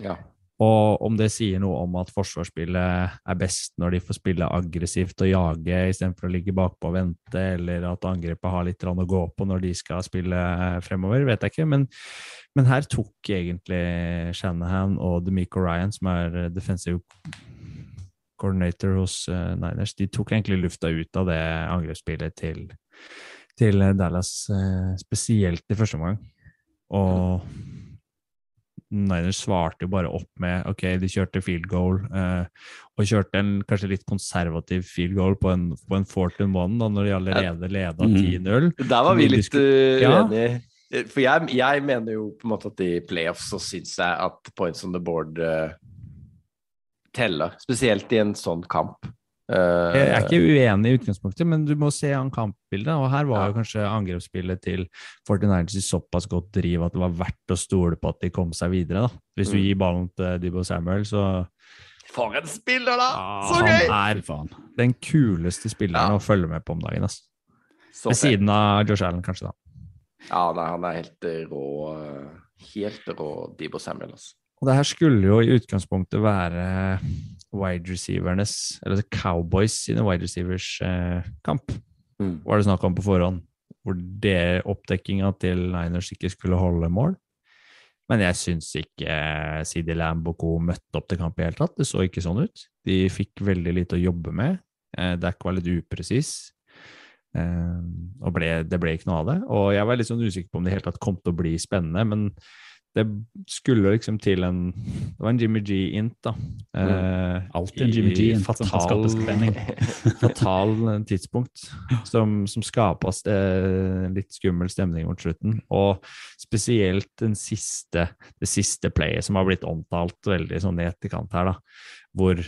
Ja. Og om det sier noe om at forsvarsspillet er best når de får spille aggressivt og jage istedenfor å ligge bakpå og vente, eller at angrepet har litt å gå på når de skal spille fremover, vet jeg ikke. Men, men her tok egentlig Shanahan og Demico Ryan, som er defensive coordinator hos eh, Niners, de tok egentlig lufta ut av det angrepsspillet til, til Dallas, eh, spesielt i første omgang. Og Niners svarte jo bare opp med ok, de kjørte field goal, eh, og kjørte en kanskje litt konservativ field goal på en, på en fourth and one, da, når de allerede leda Mhm. 10-0. Der var vi litt uh, Ja. uenige. For jeg, jeg mener jo på en måte at i playoffs så syns jeg at points on the board uh, teller. Spesielt i en sånn kamp. Eh, Jeg er ikke uenig i utgangspunktet, men du må se an kampbildet. Og her var Ja. jo kanskje angrepsspillet til 49ers i såpass godt driv at det var verdt å stole på at de kom seg videre. da. Hvis du Mm. gir ballen til Dibbo Samuel, så For en spiller, da! Ja, Så han er faen. den kuleste spilleren Ja. å følge med på om dagen. Altså. Så Ved siden av Josh Allen, kanskje. da. Ja, nei, han er helt rå. Helt rå Debo Samuel, altså. Og det her skulle jo i utgangspunktet være wide receivernes, eller Cowboys sine wide receivers eh, kamp, Mm. var det snakk om på forhånd. Hvor det oppdekkinga til Niners ikke skulle holde mål. Men jeg syns ikke eh, CD Lamb og co. møtte opp til kamp i hele tatt. Det så ikke sånn ut. De fikk veldig lite å jobbe med. Eh, Dack var litt upresis. Eh, og ble, det ble ikke noe av det. Og jeg var litt sånn usikker på om det i hele tatt kom til å bli spennende, men det skulle liksom til en Det var en Jimmy G-int, da. Eh, Alltid en Jimmy G i som kan skape spenning. fatal *laughs* tidspunkt som, som skapa eh, litt skummel stemning mot slutten. Og spesielt den siste, det siste playet som har blitt omtalt veldig sånn i etterkant her, da, hvor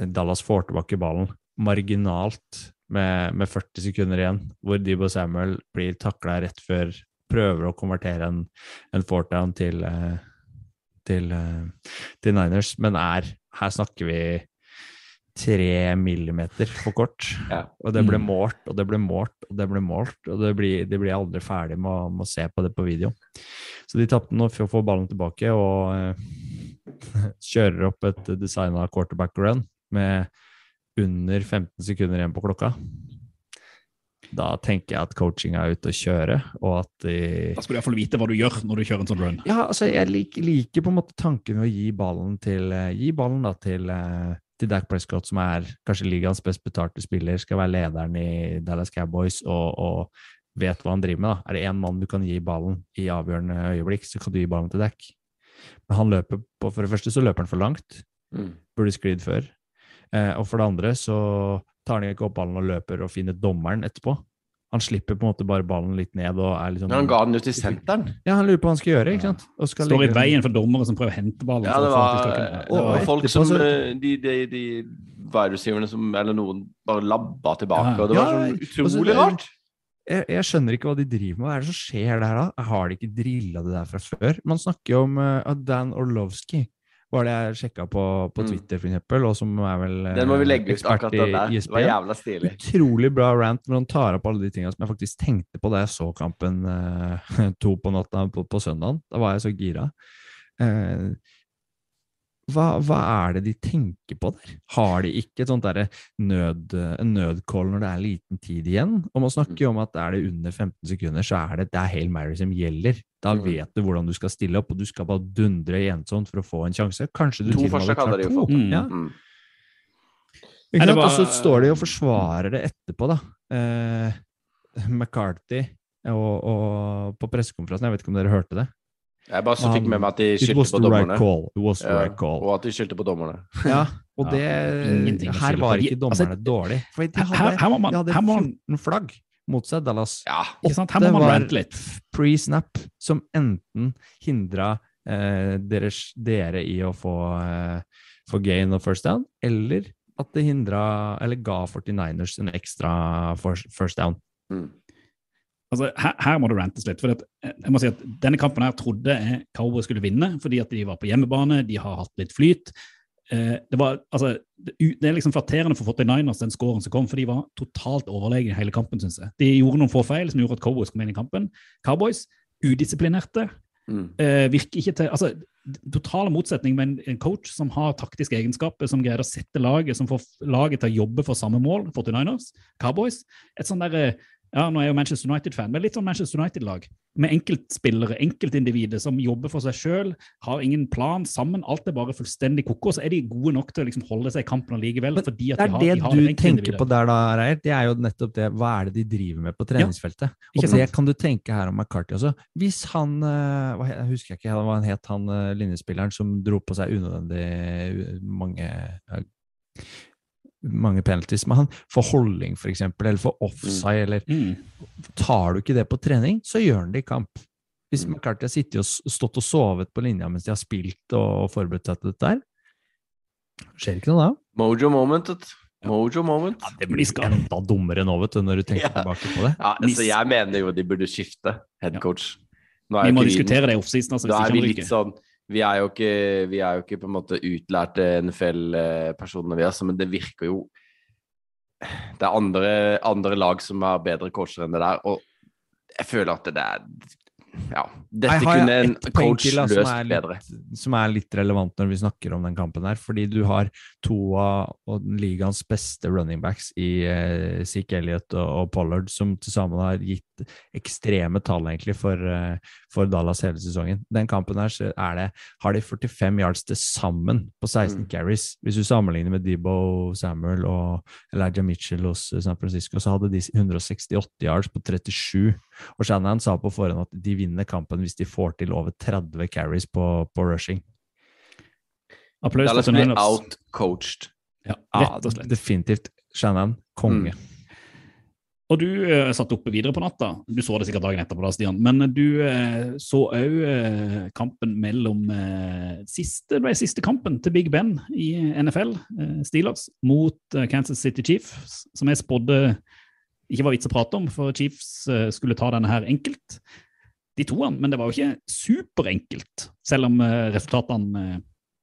Dallas får tilbake ballen marginalt med, med 40 sekunder igjen, hvor Debo Samuel blir takla rett før prøver å konvertere en, en fourth-down til, eh, til, eh, til Niners, men er Her snakker vi tre millimeter for kort. Ja. Og det ble Mm. målt, og det ble målt, og det ble målt, og det blir, de blir aldri ferdig med, å- med å se på det på video. Så de tapte nå for å få ballen tilbake, og uh, *laughs* kjører opp et designa quarterback run med under 15 sekunder igjen på klokka. Da tenker jeg at coaching er ute å kjøre, og at de Da skal du iallfall vite hva du gjør når du kjører en sånn run. ja, altså jeg liker, liker på en måte tanken ved å gi ballen til eh, Gi ballen da til, eh, til Dak Prescott, som er kanskje ligaens best betalte spiller, skal være lederen i Dallas Cowboys og, og vet hva han driver med. da. Er det én mann du kan gi ballen i avgjørende øyeblikk, så kan du gi ballen til Dak. Men han løper på For det første så løper han for langt, Mm. burde sklidd før. Eh, og for det andre så tar han ikke opp ballen og løper og finner dommeren etterpå. Han slipper på en måte bare ballen litt ned og er liksom Men han ga den ut til senteren. Ja, han lurer på hva han skal gjøre, ikke sant? Og skal Står i veien for dommere som prøver å hente ballen. Ja, det var, de og, og og folk etterpå som så- eh, De, de, de wide som Eller noen bare labba tilbake, Ja. og det var Ja, så- utrolig rart. jeg, jeg skjønner ikke hva de driver med. Hva er det som skjer der da? Har de ikke drilla det der fra før? Man snakker jo om uh, Dan Orlovsky. Var det jeg sjekka på, på Mm. Twitter, for eksempel, og som er vel Den må vi eh, legge ut, akkurat den der. Det var jævla stilig. Utrolig bra rant når han tar opp alle de tingene som jeg faktisk tenkte på da jeg så kampen eh, *laughs* to på natta på, på søndagen. Da var jeg så gira. Eh, hva, hva er det de tenker på der? Har de ikke et sånt der nød, en nødcall når det er liten tid igjen? Og man snakker jo om at er det under 15 sekunder, så er det, det er Hail Mary som gjelder. Da Mm. vet du hvordan du skal stille opp, og du skal bare dundre ensomt for å få en sjanse. Kanskje du To til og med to. Mm. Ja. Mm. Ikke sant? Og så står de og forsvarer det etterpå, da. Eh, McCarthy og, og på pressekonferansen, jeg vet ikke om dere hørte det? Jeg bare så fikk med meg at de skyldte på dommerne. right dommerne. call. It was the Ja, right call. og at de skyldte på dommerne. *laughs* Ja, og det ja, Her var ikke ikke Altså, dommerne dårlige. For de Her, hadde, her, må man, de hadde her, må man, 14 flagg mot seg, Dallas. Ja. ikke sant? her må man var rante litt. pre-snap som enten hindra eh, dere, dere i å få, eh, få gain og first down, eller at det hindra Eller ga 49ers en ekstra first, first down. Mm. Altså, her, her må det rantes litt. for at, eh, jeg må si at Denne kampen her trodde jeg Cowboys skulle vinne, fordi at de var på hjemmebane, de har hatt litt flyt. Eh, det, var, altså, det, det er liksom flatterende for 49ers, den scoren som kom, for de var totalt overlegne hele kampen, syns jeg. De gjorde noen få feil som gjorde at Cowboys kom inn i kampen. Cowboys, udisiplinerte, Mm. eh, virker ikke til altså, Total motsetning med en, en coach som har taktiske egenskaper, som greier å sette laget, som får laget til å jobbe for samme mål, 49ers, Cowboys. Et sånn derre ja, nå er jeg jo Manchester United-fan, men litt sånn Manchester United-lag. Med enkeltspillere, enkeltindivider som jobber for seg sjøl, har ingen plan sammen. Alt er bare fullstendig ko-ko. Så er de gode nok til å liksom holde seg i kampen allikevel. Fordi at de har, det de har du tenker på der, da, Reier. Det er jo nettopp det. Hva er det de driver med på treningsfeltet? ikke og det kan du tenke her om McCarthy også. Hvis han eh, Jeg husker ikke hva han het, han eh, linjespilleren som dro på seg unødvendig eh, mange mange penalties, men han for holding, for eksempel, eller for offside, eller Mm. Tar du ikke det på trening, så gjør han det i kamp. Hvis Mm. McCarthy har sittet og stått og sovet på linja mens de har spilt og forberedt seg til dette her, skjer ikke noe da. Mojo moment. Mojo moment. Det blir enda dummere nå, vet du, når du tenker Ja. tilbake på det. Ja, altså, jeg mener jo de burde skifte headcoach. Er Vi må diskutere det i offseason. Altså, Da er vi litt sånn Vi er jo ikke, vi er jo ikke på en måte utlærte NFL-personer, vi altså, men det virker jo Det er andre, andre lag som har bedre coacher enn det der, og jeg føler at det er Ja. Dette Jeg har kunne en coach til, da, løst litt, bedre. som er litt relevant når vi snakker om den kampen her. Fordi du har to av ligaens beste running backs i eh, Zeke Elliot og, og Pollard, som til sammen har gitt ekstreme tall egentlig for, eh, for Dallas hele sesongen. Den kampen her så er det, har de 45 yards til sammen på 16 Mm. carries. Hvis du sammenligner med Debo Samuel og Elijah Mitchell hos San Francisco, så hadde de 168 yards på 37. Og Shannon sa på forhånd at de vinner kampen hvis de får til over 30 carries på, på rushing. Applaus Dallas blir outcoached. Ja, Ja, rett og slett. definitivt. Shannon, konge. Og du eh, satt oppe videre på natta. Du så det sikkert dagen etterpå, da, Stian. Men du eh, så òg eh, kampen mellom eh, siste, det ble siste kampen til Big Ben i NFL, eh, Steelers, mot eh, Kansas City Chiefs, som jeg spådde ikke var vits å prate om, for Chiefs eh, skulle ta denne her enkelt. De to han, men det var jo ikke superenkelt, selv om eh, resultatene eh,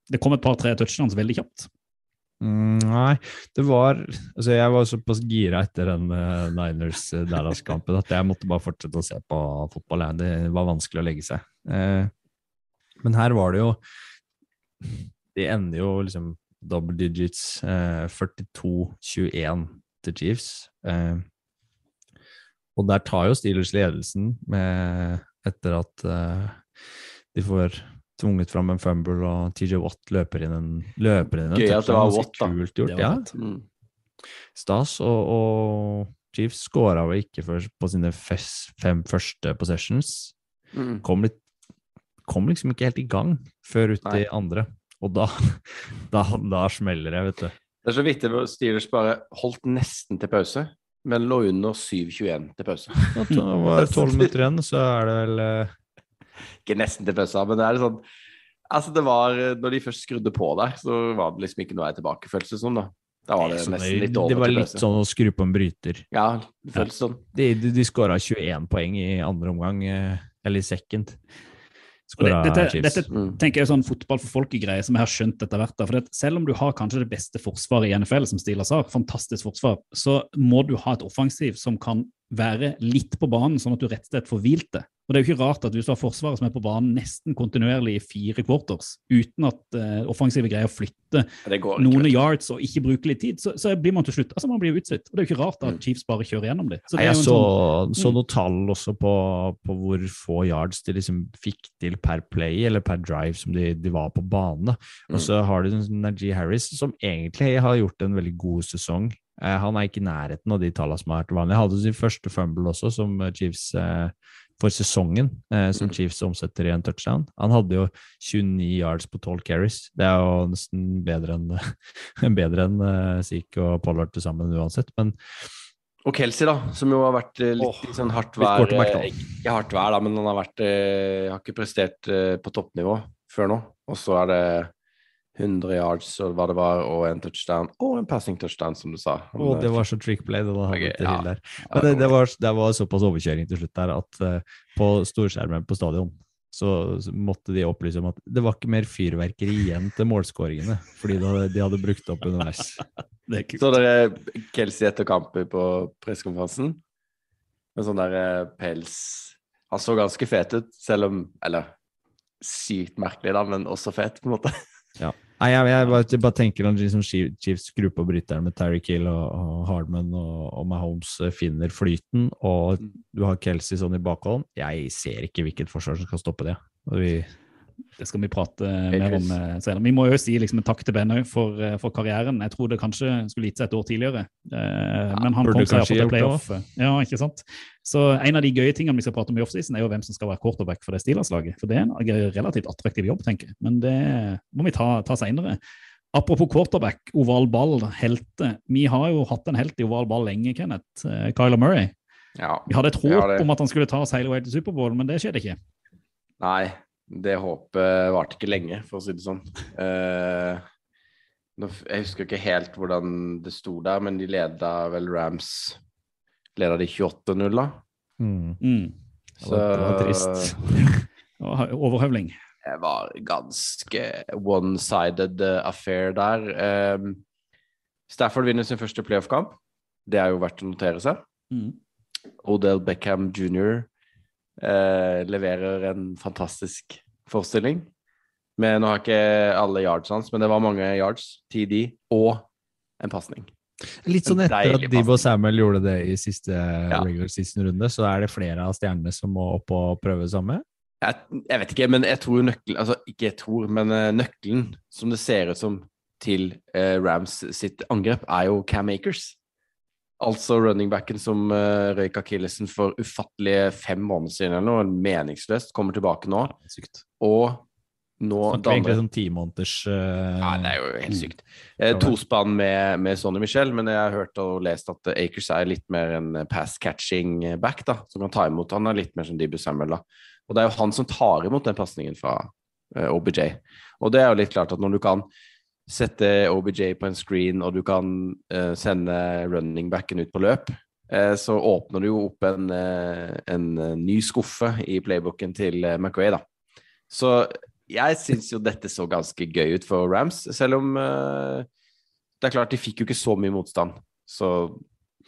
Det kom et par-tre touchdowns veldig kjapt. Nei, det var Altså, jeg var såpass gira etter den uh, Niners-Dallas-kampen at jeg måtte bare fortsette å se på fotball. jeg. Det var vanskelig å legge seg. Uh, men her var det jo De ender jo liksom double digits. Uh, 42-21 til Chiefs. Eh, og der tar jo Steelers ledelsen med, etter at eh, de får tvunget fram en fumble, og TJ Watt løper inn en løper inn en Gøy at det var. Watt, da. Kult Det gjort, var ja. Mm. Stas. Og, og Chiefs skåra jo ikke for, på sine fes, fem første possessions. Mm. Kom, litt, kom liksom ikke helt i gang før ut i andre. Og da, *laughs* da, da smeller det, vet du. Det er så vittig at Steelers bare holdt nesten til pause, men lå under 7-21 til pause. Ja, Det var tolv minutter igjen, så er det vel eh, nesten til bøssa. men det er sånn Altså, det var Når de først skrudde på der, så var det liksom ikke noe vei tilbake, føles det som, da. Da var det det, nesten litt over det var litt pause. sånn å skru på en bryter. Ja, det føltes sånn. De, de, de skåra 21 poeng i andre omgang, eh, eller i second. Det, dette, dette Mm. tenker jeg er sånn fotball for folk-greie som jeg har skjønt etter hvert. For det, selv om du har kanskje det beste forsvaret i NFL, som Steelers har, fantastisk forsvar, så må du ha et offensiv som kan være litt på banen, sånn at du rett og slett får hvilt det. Og det er jo ikke rart at hvis du har forsvaret som er på banen nesten kontinuerlig i fire quarters, uten at uh, offensive greier å flytte noen ikke. yards og ikke bruke litt tid, så, så blir man til slutt altså man blir utslitt. Og det er jo ikke rart at Mm. Chiefs bare kjører gjennom det. Så Nei, jeg så, sånn- så Mm. noen tall også på, på hvor få yards de liksom fikk til per play eller per drive som de, de var på bane. Og så har du sånn Najee Harris, som egentlig har gjort en veldig god sesong. Eh, han er ikke i nærheten av de tallene som har vært vanlige. Han hadde sin første fumble også, som eh, Chiefs eh, for sesongen, som Mm. Chiefs omsetter i en touchdown. Han hadde jo 29 yards på 12 carries. Det er jo nesten bedre enn *laughs* bedre enn Zeke og Pollard til sammen uansett. Men Og Kelsey, da, som jo har vært litt oh, sånn hardt vær. Ikke hardt vær, da, men han har vært Har ikke prestert på toppnivå før nå. Og så er det 100 yards og hva det var, og en touchdown. Og en passing touchdown, som du sa. Han, Å, det eh, var så trick play, det da hadde Ok, til ja. Det, det, var, det var såpass overkjøring til slutt der at eh, på storskjermen på stadion så, så måtte de opplyse om at det var ikke mer fyrverkeri igjen til målskåringene, fordi de hadde, de hadde brukt opp underveis. *laughs* er. Så dere Kelsey etter kampen på pressekonferansen med sånn der eh, pels Han så ganske fet ut, selv om Eller sykt merkelig, da, men også fet, på en måte. *laughs* Nei, jeg, jeg, bare, jeg bare tenker at liksom Chief- Chiefs skrur på bryteren med Terry Kill og, og Hardman og, og Mahomes eh, finner flyten, og du har Kelsey sånn i bakhånd. Jeg ser ikke hvilket forsvar som skal stoppe det. Og vi, Det skal vi prate mer om eh, senere. Vi må jo si liksom en takk til Ben for, eh, for karrieren. Jeg tror det kanskje skulle gitt seg et år tidligere, Ja, men han kom seg opp iallfall til playoff. Ja, ikke sant? Så En av de gøye tingene vi skal prate om i offseason, er jo hvem som skal være quarterback for det Steelers-laget. For det er en relativt attraktiv jobb, tenker jeg. Men det må vi ta, ta seinere. Apropos quarterback, oval ball, helte. Vi har jo hatt en helt i oval ball lenge, Kenneth. Eh, Kyler Murray. Ja. Vi hadde et håp om at han skulle ta oss hele veien til Superbowl, men det skjedde ikke. Nei, det håpet varte ikke lenge, for å si det sånn. Uh, jeg husker ikke helt hvordan det sto der, men de leda vel Rams Leda de 28-0, da? mm, Mm. det var, det var trist. *laughs* Overhøvling. Det var ganske one-sided eh, affair der. Um, Stafford vinner sin første playoff-kamp. Det er jo verdt å notere seg. Mm. Odell Beckham jr. Eh, leverer en fantastisk forestilling. Men nå har ikke alle yards hans, men det var mange yards, TD og en pasning. Litt sånn etter at Debo. Samuel gjorde det i siste regular season-runde, så er det flere av stjernene som må opp og prøve det samme. Jeg, jeg vet ikke, men jeg tror nøkkelen Altså, ikke jeg tror, men eh, nøkkelen, som det ser ut som til eh, Rams sitt angrep, er jo Cam Akers. Altså runningbacken som uh, røyk akillesen for ufattelige fem måneder siden eller noe, meningsløst, kommer tilbake nå. Sykt. Og nå Snakker vi egentlig sånn ti måneders eh, Ja, det er jo helt sykt. Eh, tospann med, med Sonny Michel, men jeg har hørt og lest at eh, Akers er litt mer en eh, pass-catching back, da, som kan ta imot. Han er litt mer som Dibby Samuel, da. Og det er jo han som tar imot den pasningen fra uh, OBJ. Og det er jo litt klart at når du kan sette OBJ på en screen, og du kan uh, sende running backen ut på løp, uh, så åpner du jo opp en, uh, en ny skuffe i playbooken til uh, McRae, da. Så jeg syns jo dette så ganske gøy ut for Rams, selv om det er klart de fikk jo ikke så mye motstand. Så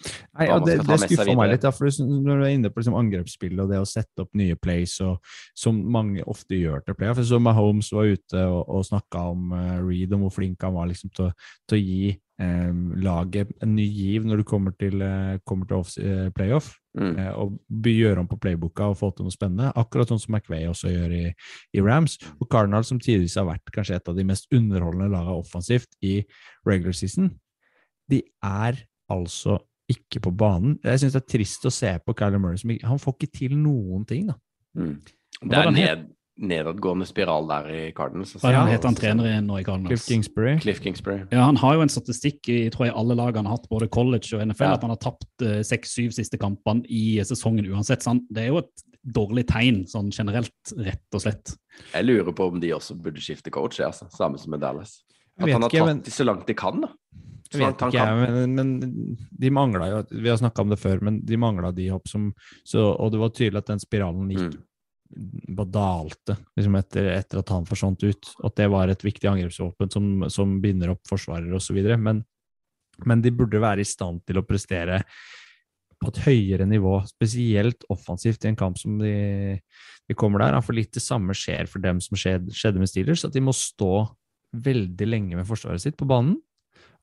Nei, ja, det, det skuffa meg litt, ja, for når du er inne på liksom angrepsspillet og det å sette opp nye plays, og, som mange ofte gjør til playoff. Så Mahomes var ute og, og snakka om uh, Reed, om hvor flink han var liksom, til, til å gi um, laget en ny giv når du kommer til, uh, kommer til off, uh, playoff. mm. eh, og gjøre om på playbooka og få til noe spennende. Akkurat sånn som McVay også gjør i, i Rams. Og Cardinal, som tidligere har vært kanskje et av de mest underholdende lagene offensivt i regular season, de er altså ikke på banen. Jeg syns det er trist å se på Kyler Murray. Som, ikke- han får ikke til noen ting, da. Mm. Det er ned, nedadgående spiral der i Cardinals. Hva Ja. heter han trener i nå i Cardinals? Cliff Kingsbury. Cliff Kingsbury. Ja, Han har jo en statistikk i tror jeg, alle lag han har hatt, både college og NFL, Ja. at han har tapt eh, seks-syv siste kampene i sesongen uansett. Så han, det er jo et dårlig tegn sånn generelt, rett og slett. Jeg lurer på om de også burde skifte coach, altså. samme som med Dallas. At han har tatt men- de så langt de kan, da. Jeg Så vet ikke, jeg, men, men de mangla jo Vi har snakka om det før, men de mangla de hopp som så, Og det var tydelig at den spiralen gikk Mm. bare dalte liksom etter, etter at han forsvant ut. At det var et viktig angrepsvåpen som, som binder opp forsvarere osv. Men, men de burde være i stand til å prestere på et høyere nivå, spesielt offensivt i en kamp som de, de kommer der. For litt det samme skjer for dem som skjedde, skjedde med Steelers, at de må stå veldig lenge med forsvaret sitt på banen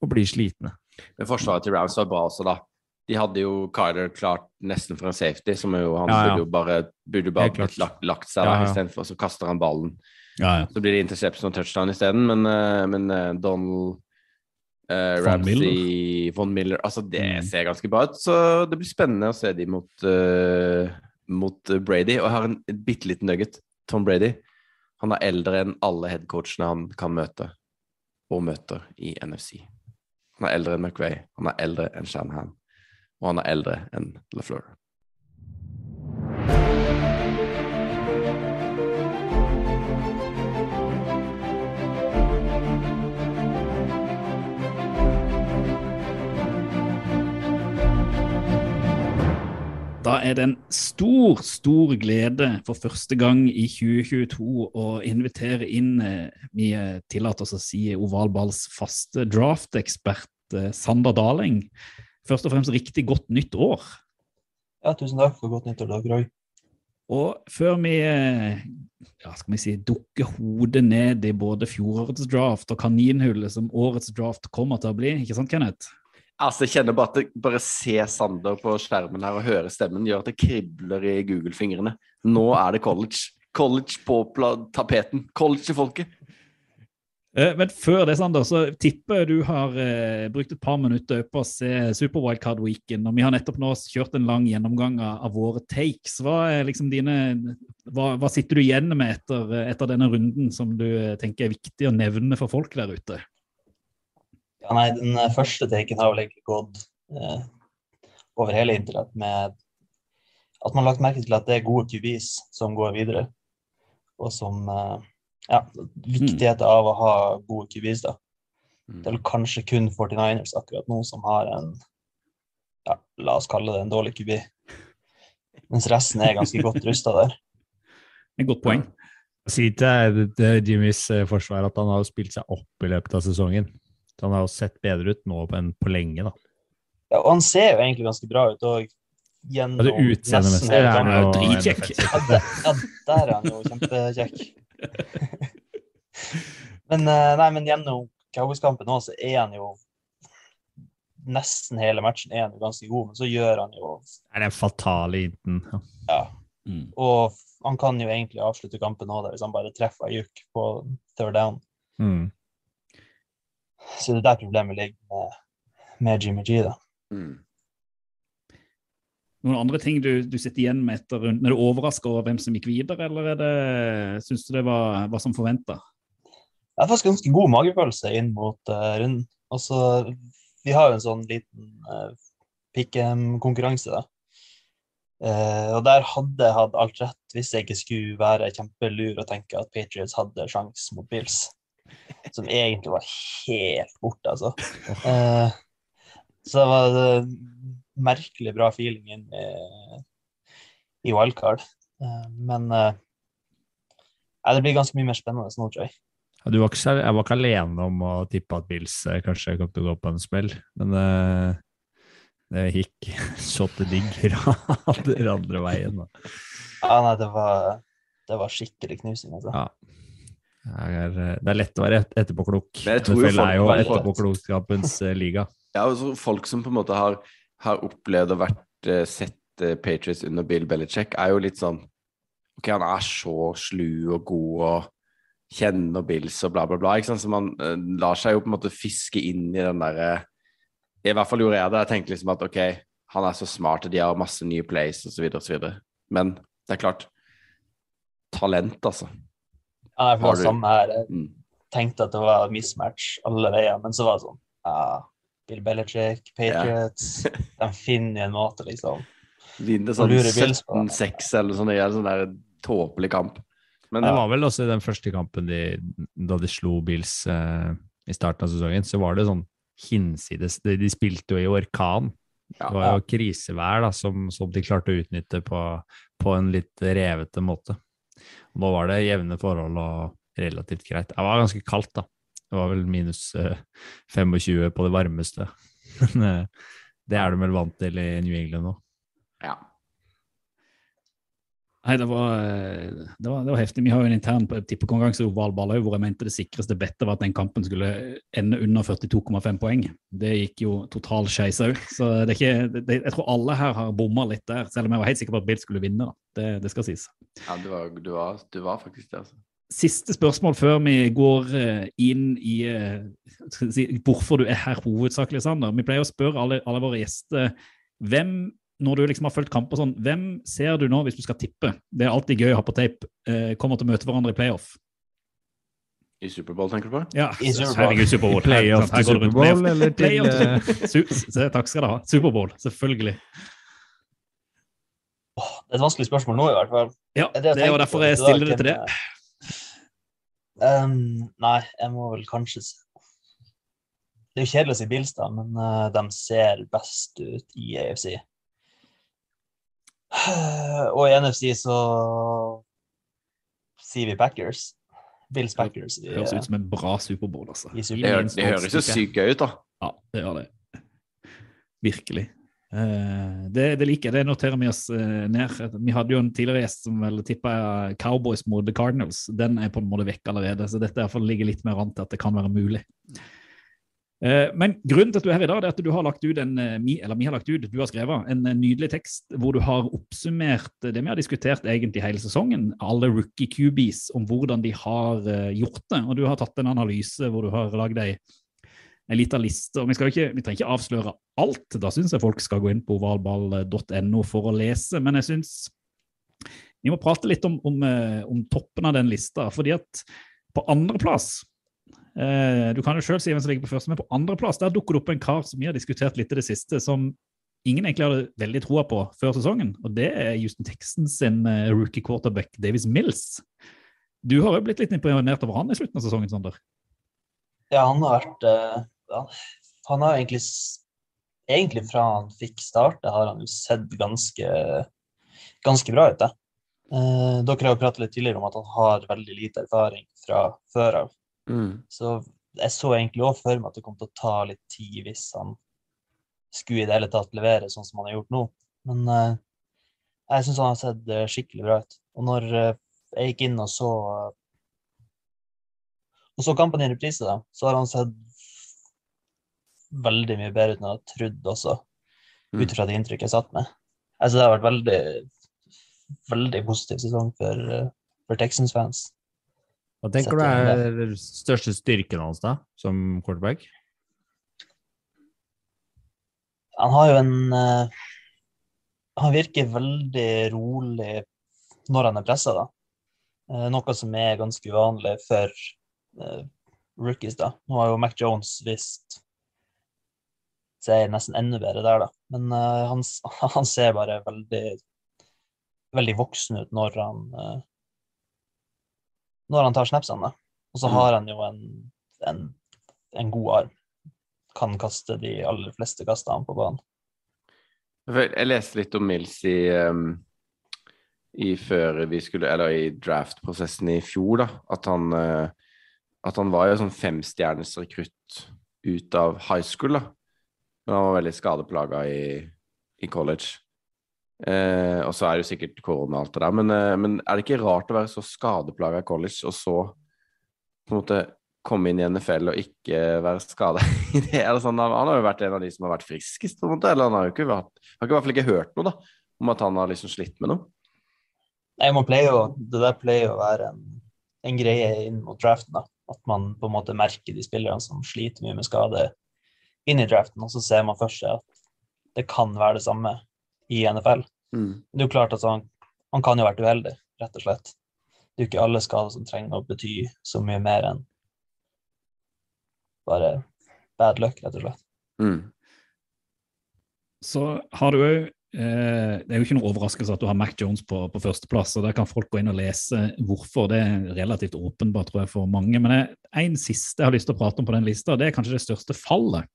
og blir slitne. Men forsvaret til Rams var bra også, da. De hadde jo Kyler klart nesten for en safety, som jo, han Ja, ja. burde jo bare, burde bare blitt lagt, lagt seg der ja. istedenfor, så kaster han ballen. Ja, ja. Så blir det interception og touchdown isteden, men, eh, men eh, Donald eh, Von Miller. Von Miller Altså, det Mm. ser ganske bra ut. Så det blir spennende å se de mot, uh, mot Brady. Og jeg har en, en bitte liten nugget. Tom Brady. Han er eldre enn alle headcoachene han kan møte, og møter i NFC. Han er eldre enn McVay, han er eldre enn Shanahan, og han er eldre enn LaFleur. Er det en stor, stor glede for første gang i 2022 å invitere inn eh, Vi eh, tillater oss å si ovalballs faste draft-ekspert eh, Sander Daling. Først og fremst riktig godt nytt år. Ja, tusen takk for godt nytt år, Dag Roy. Og før vi ja, skal vi si, dukker hodet ned i både fjorårets draft og kaninhullet som årets draft kommer til å bli, ikke sant, Kenneth? Altså, jeg kjenner bare at det, bare se Sander på skjermen her og høre stemmen gjør at det kribler i Google-fingrene. Nå er det college. College på tapeten. College til folket. Eh, Men før det, Sander, så tipper du har eh, brukt et par minutter på å se Super Wildcard Weekend. Og vi har nettopp nå kjørt en lang gjennomgang av, av våre takes. Hva liksom dine hva, hva sitter du igjen med etter, etter denne runden som du eh, tenker er viktig å nevne for folk der ute? Ja, nei, den eh, første taken har vel egentlig gått eh, over hele internett med at man har lagt merke til at det er gode kubis som går videre, og som eh, Ja, viktigheten av å ha gode kubis, da. Det er vel kanskje kun 49ers akkurat nå som har en ja, la oss kalle det en dårlig kubi. Mens resten er ganske godt rusta der. *laughs* Et godt poeng. Si til til Jimmys eh, forsvar at han har spilt seg opp i løpet av sesongen. Han har jo sett bedre ut nå enn på lenge, da. Ja, og han ser jo egentlig ganske bra ut òg. Gjennom altså, utseendemessig er han jo dritkjekk. *laughs* Ja, der, er han jo kjempekjekk. *laughs* Men, eh, nei, men gjennom Cowboys-kampen nå, så er han jo Nesten hele matchen er han jo ganske god, men så gjør han jo Er den fatale hinten. Ja. Ja. Mm. Og han kan jo egentlig avslutte kampen nå, hvis han bare treffer Ayuk på third down. Mm. Så det er der problemet ligger med, med Jimmy G, da. Mm. Noen andre ting du, du sitter igjen med etter runden? Er du overraska over hvem som gikk videre, eller er det, syns du det var, var som forventa? Jeg har faktisk ganske god magefølelse inn mot uh, runden. Altså, vi har jo en sånn liten uh, pick-em-konkurranse, da. Uh, og der hadde jeg hatt alt rett hvis jeg ikke skulle være kjempelur og tenke at Patriots hadde sjans mot Bills. Som egentlig var helt borte, altså. Eh, så det var eh, merkelig bra feeling inn i, i wildcard. Eh, men eh, det blir ganske mye mer spennende nå, tror jeg. Ja, Du var ikke, jeg var ikke alene om å tippe at Bills eh, kanskje kom til å gå på en smell, men eh, det gikk *laughs* så til *laughs* de grader andre veien. Da. Ja, nei, det var, det var skikkelig knusing, altså. Ja. Er, eh, det er lett å være et- etterpåklok. NFL er jo etterpåklokskapens eh, liga. Ja, altså folk som på en måte har, har opplevd og vært, eh, sett eh, Patriots under Bill Belichick, er jo litt sånn Ok, han er så slu og god og kjenner Bills og bla, bla, bla. ikke sant? Så man uh, lar seg jo på en måte fiske inn i den derre I hvert fall gjorde jeg det. Jeg tenkte liksom at ok, han er så smart, og de har masse nye plays osv., osv. Men det er klart Talent, altså. Ja, det du- samme her. Jeg Mm. tenkte at det var mismatch alle veier, men så var det sånn ja, Bill Belichick, Patriots *laughs* De finner en måte, liksom. Vinner sånn lurer Bills på det. 17-6 eller sånn, det er en sånn der tåpelig kamp. Men Det var vel også i den første kampen de, da de slo Bills eh, i starten av sesongen, så var det sånn hinsides De, de spilte jo i orkan. Ja. det var jo krisevær da, som, som de klarte å utnytte på, på en litt revete måte. Nå var det jevne forhold og relativt greit. Det var ganske kaldt, da. Det var vel minus eh, 25 på det varmeste. *laughs* Men eh, det er du vel vant til i New England nå. Ja. Nei, det var, eh, det, var, det var heftig. Vi har jo en intern tippekonkurranse i ovalball hvor jeg mente det sikreste bettet var at den kampen skulle ende under 42,5 poeng. Det gikk jo total skeis òg. Så det er ikke, det, jeg tror alle her har bomma litt der, selv om jeg var helt sikker på at Bill skulle vinne. da. Det, det skal sies. ja du, var, du, var, du var faktisk det, altså. Siste spørsmål før vi går eh, inn i eh, si, hvorfor du er her hovedsakelig, Sander. Vi pleier å spørre alle, alle våre gjester hvem når du liksom har fulgt kamper sånn, hvem ser du nå hvis du skal tippe? Det er alltid gøy å ha på tape. Eh, kommer til å møte hverandre i playoff. I Superbowl, tenker du på? Ja, I Superbowl. herregud, Superbowl. Playoff til. Superbowl, Playoff- eller til se, Takk skal du ha. Superbowl, selvfølgelig. Åh, det er et vanskelig spørsmål nå, i hvert fall. Ja, Det det er er jo derfor jeg stiller det til det. Um, nei, jeg må vel kanskje se Det er jo kjedelig å si Bilstad, men uh, de ser best ut i AFC. *sighs* Og i NFC så sier vi Packers. Bills Packers Det Høres ut som en bra Superbowl, altså. Det, det høres jo sykt gøy ut, da. Ja, det gjør det. Virkelig. Eh, det, det liker jeg. Det noterer vi oss eh, ned. Vi hadde jo en tidligere gjest som vel tippa Cowboys mot The Cardinals. Den er på en måte vekk allerede, så dette i hvert fall ligger litt mer an til at det kan være mulig. Eh, Men grunnen til at du er her i dag, er at du har lagt ut en, eh, eller vi har lagt ut, du har skrevet en eh, nydelig tekst hvor du har oppsummert det vi har diskutert egentlig hele sesongen, alle rookie QBs, om hvordan de har gjort det. Og du har tatt en analyse hvor du har lagd ei en liten liste. og Vi, ikke, vi trenger ikke avsløre alt, da syns jeg folk skal gå inn på ovalball.no for å lese. Men jeg syns vi må prate litt om, om, om toppen av den lista. fordi at på andreplass Du kan jo sjøl si hvem som ligger på første, men på andreplass dukker det opp en kar som vi har diskutert litt i det siste, som ingen egentlig hadde veldig troa på før sesongen. Og det er Houston Texans sin eh, rookie quarterback Davis Mills. Du har jo blitt litt imponert over han i slutten av sesongen, Sander. Ja, han har vært eh, ja, Han har egentlig Egentlig fra han fikk starte, har han jo sett ganske, ganske bra ut. det. Eh, dere har jo pratet litt tidligere om at han har veldig lite erfaring fra før av. Mm. Så jeg så egentlig òg for meg at det kom til å ta litt tid hvis han skulle i det hele tatt levere sånn som han har gjort nå. Men uh, jeg syns han har sett eh, skikkelig bra ut. Og når uh, jeg gikk inn og så og så kampen i reprise, da, så har han sett veldig mye bedre ut enn jeg hadde trodd også, Mm. ut fra det inntrykket jeg satt med. Altså, det har vært veldig, veldig positiv sesong for, for Texans-fans. Hva tenker du er den største styrken hans da, som quarterback? Han har jo en uh, Han virker veldig rolig når han er pressa, da. Uh, noe som er ganske uvanlig for uh, rookies, da. Nå har jo Mac Jones visst ser nesten enda bedre der, da. Men han, *laughs* han ser bare veldig veldig voksen ut når han når han tar snapsene. Og så Mm. har han jo en, en, en god arm. Kan kaste de aller fleste kastene på banen. Jeg leste litt om Mills i, um, i før vi skulle Eller i draft-prosessen i fjor, da. At han, uh, at han var jo sånn femstjerners rekrutt ut av high school, da. Men han var veldig skadeplaga i, i college. Eh, og så er det jo sikkert korona og alt det der, men, eh, men er det ikke rart å være så skadeplaga i college, og så på en måte komme inn i NFL og ikke være skada *laughs* i det? Eller sånn, han, har jo vært en av de som har vært friskest, på en måte. Eller han har jo ikke vært Har i hvert fall ikke hørt noe, da, om at han har liksom slitt med noe. Nei, man pleier jo, Det der pleier å være en, en greie inn mot draften. da. At man på en måte merker de spillerne som sliter mye med skade inn i draften, og så ser man først at det kan være det samme i NFL. Mm. Det er jo klart at han, han kan jo ha vært uheldig, rett og slett. Det er jo ikke alle skader som trenger å bety så mye mer enn bare bad luck, rett og slett. Mm. Så har du òg eh, Det er jo ikke noe overraskelse at du har Mac Jones på, på førsteplass, og der kan folk gå inn og lese hvorfor. Det er relativt åpenbart, tror jeg, for mange. Men det er en siste jeg har lyst til å prate om på den lista, og det er kanskje det største fallet.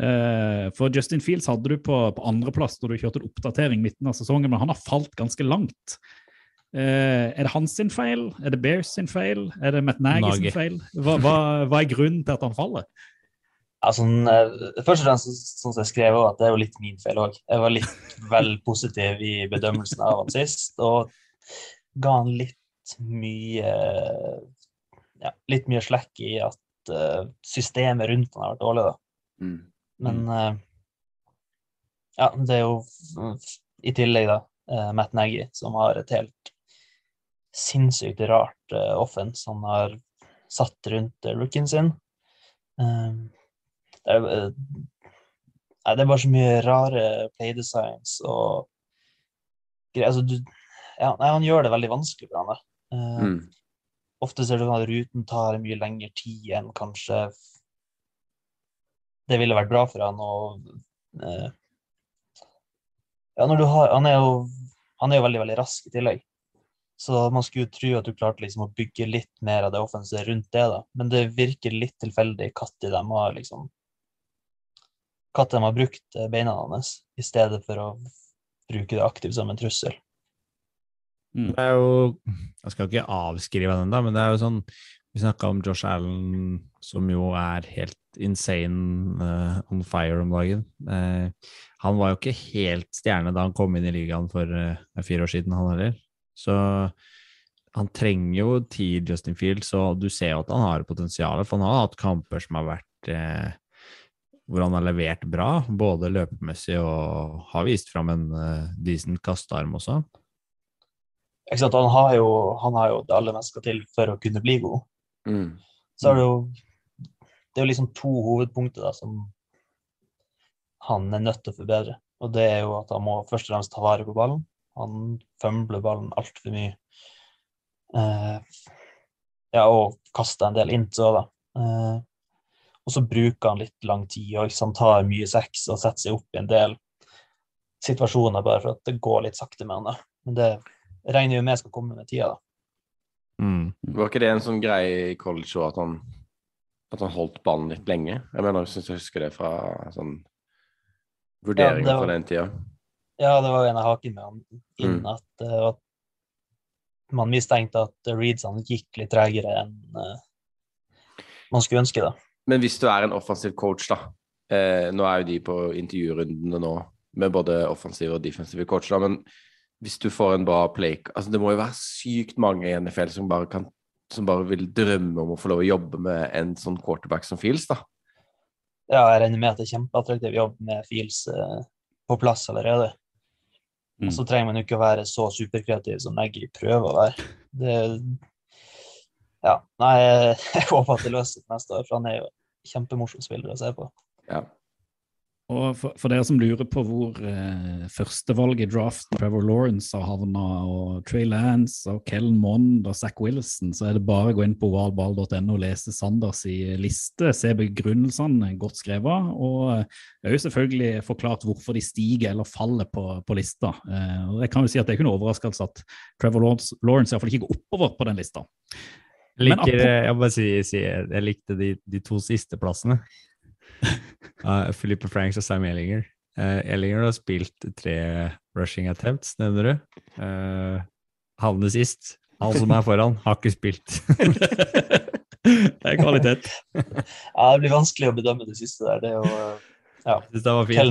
Eh, for Justin Fields hadde du på, på andreplass da du kjørte en oppdatering midten av sesongen, men han har falt ganske langt. Uh, er det hans sin feil? Er det Bears sin feil? Er det Matt Nagy sin feil? Hva, hva, hva er grunnen til at han faller? Ja, sånn, eh, først og fremst sånn som jeg skrev også, at det er jo litt min feil òg. Jeg var litt *laughs* vel positiv i bedømmelsen av han sist, og ga han litt mye ja, litt mye slekk i at systemet rundt han har vært dårlig. da. Mm. Men eh, ja, det er jo i tillegg da eh, Matt Nagy, som har et helt sinnssykt rart uh, offense han har satt rundt uh, rookien sin. Eh, det, er, eh, nei, det er bare så mye rare playdesigns og greier. Altså, du, ja, nei, han gjør det veldig vanskelig for han. da. Eh, Mm. Ofte ser du at ruten tar mye lengre tid enn kanskje det ville vært bra for han. Og eh, ja, når du har, han, er jo, han er jo veldig veldig rask i tillegg. Så man skulle jo tro at du klarte liksom å bygge litt mer av det offensive rundt det. da. Men det virker litt tilfeldig når de har liksom Når de har brukt eh, beina hans, i stedet for å bruke det aktivt som en trussel. Det er jo Jeg skal ikke avskrive den, da, men det er jo sånn Vi snakka om Josh Allen, som jo er helt insane uh, on fire om dagen. Uh, han var jo ikke helt stjerne da han kom inn i ligaen for uh, fire år siden, han heller. Så han trenger jo tid, Justin Fields, og du ser jo at han har potensial. For han har hatt kamper som har vært hvor han har levert bra, både løpemessig og har vist fram en decent kastearm også. Ikke sant? Han, har jo, han har jo det alle mennesker til for å kunne bli god. Mm. Så er det jo Det er jo liksom to hovedpunkter da, som han er nødt til å forbedre. Og det er jo at han må først og fremst ta vare på ballen. Han fømbler ballen altfor mye. Eh, ja, og kaster en del inntil òg, da. Eh, og så bruker han litt lang tid, og han tar mye sex og setter seg opp i en del situasjoner bare for at det går litt sakte med han. da. Men det regner jo med skal komme med tida, da. Mm. Var ikke det en sånn greie i college òg, at han, at han holdt ballen litt lenge? Jeg mener, jeg syns jeg husker det fra sånn vurderinger Ja, var- fra den tida. Ja, det var en av hakene med han inn Mm. at, eh, at man mistenkte at readsene gikk litt tregere enn uh, man skulle ønske. da. Men hvis du er en offensiv coach, da eh, Nå er jo de på intervjurundene nå med både offensive og defensive coacher, da, men hvis du får en bra play altså Det må jo være sykt mange i NFL som bare, kan, som bare vil drømme om å få lov å jobbe med en sånn quarterback som Fields, da. Ja, jeg regner med at det er kjempeattraktiv jobb med Fields eh, på plass allerede. Mm. Og så trenger man jo ikke å være så superkreativ som Nagy prøver å være. Det, ja, nei, *laughs* jeg håper at det løser seg neste år, for han er jo kjempemorsom spiller å se på. Ja. Og for, for dere som lurer på hvor eh, førstevalget i draften Trevor Lawrence har havna, og Trey Lance og Kellen Mond og Zack Wilson, så er det bare å gå inn på ovalball.no og lese Sanders i liste, se begrunnelsene godt skrevet, og òg også selvfølgelig forklart hvorfor de stiger eller faller på, på lista. Eh, og jeg kan jo si at Det er ikke noe overraskelse at Trevor Lawrence, Lawrence i hvert fall ikke går oppover på den lista. Jeg liker, jeg si, si jeg likte de, de to siste plassene. Uh, Franks og Sam Ellinger. Uh, Ellinger har spilt tre rushing attempts, nevner du. Uh, havner sist. Han som er foran, har ikke spilt. *laughs* det er kvalitet. Ja, Det blir vanskelig å bedømme det siste der. Det er jo ja.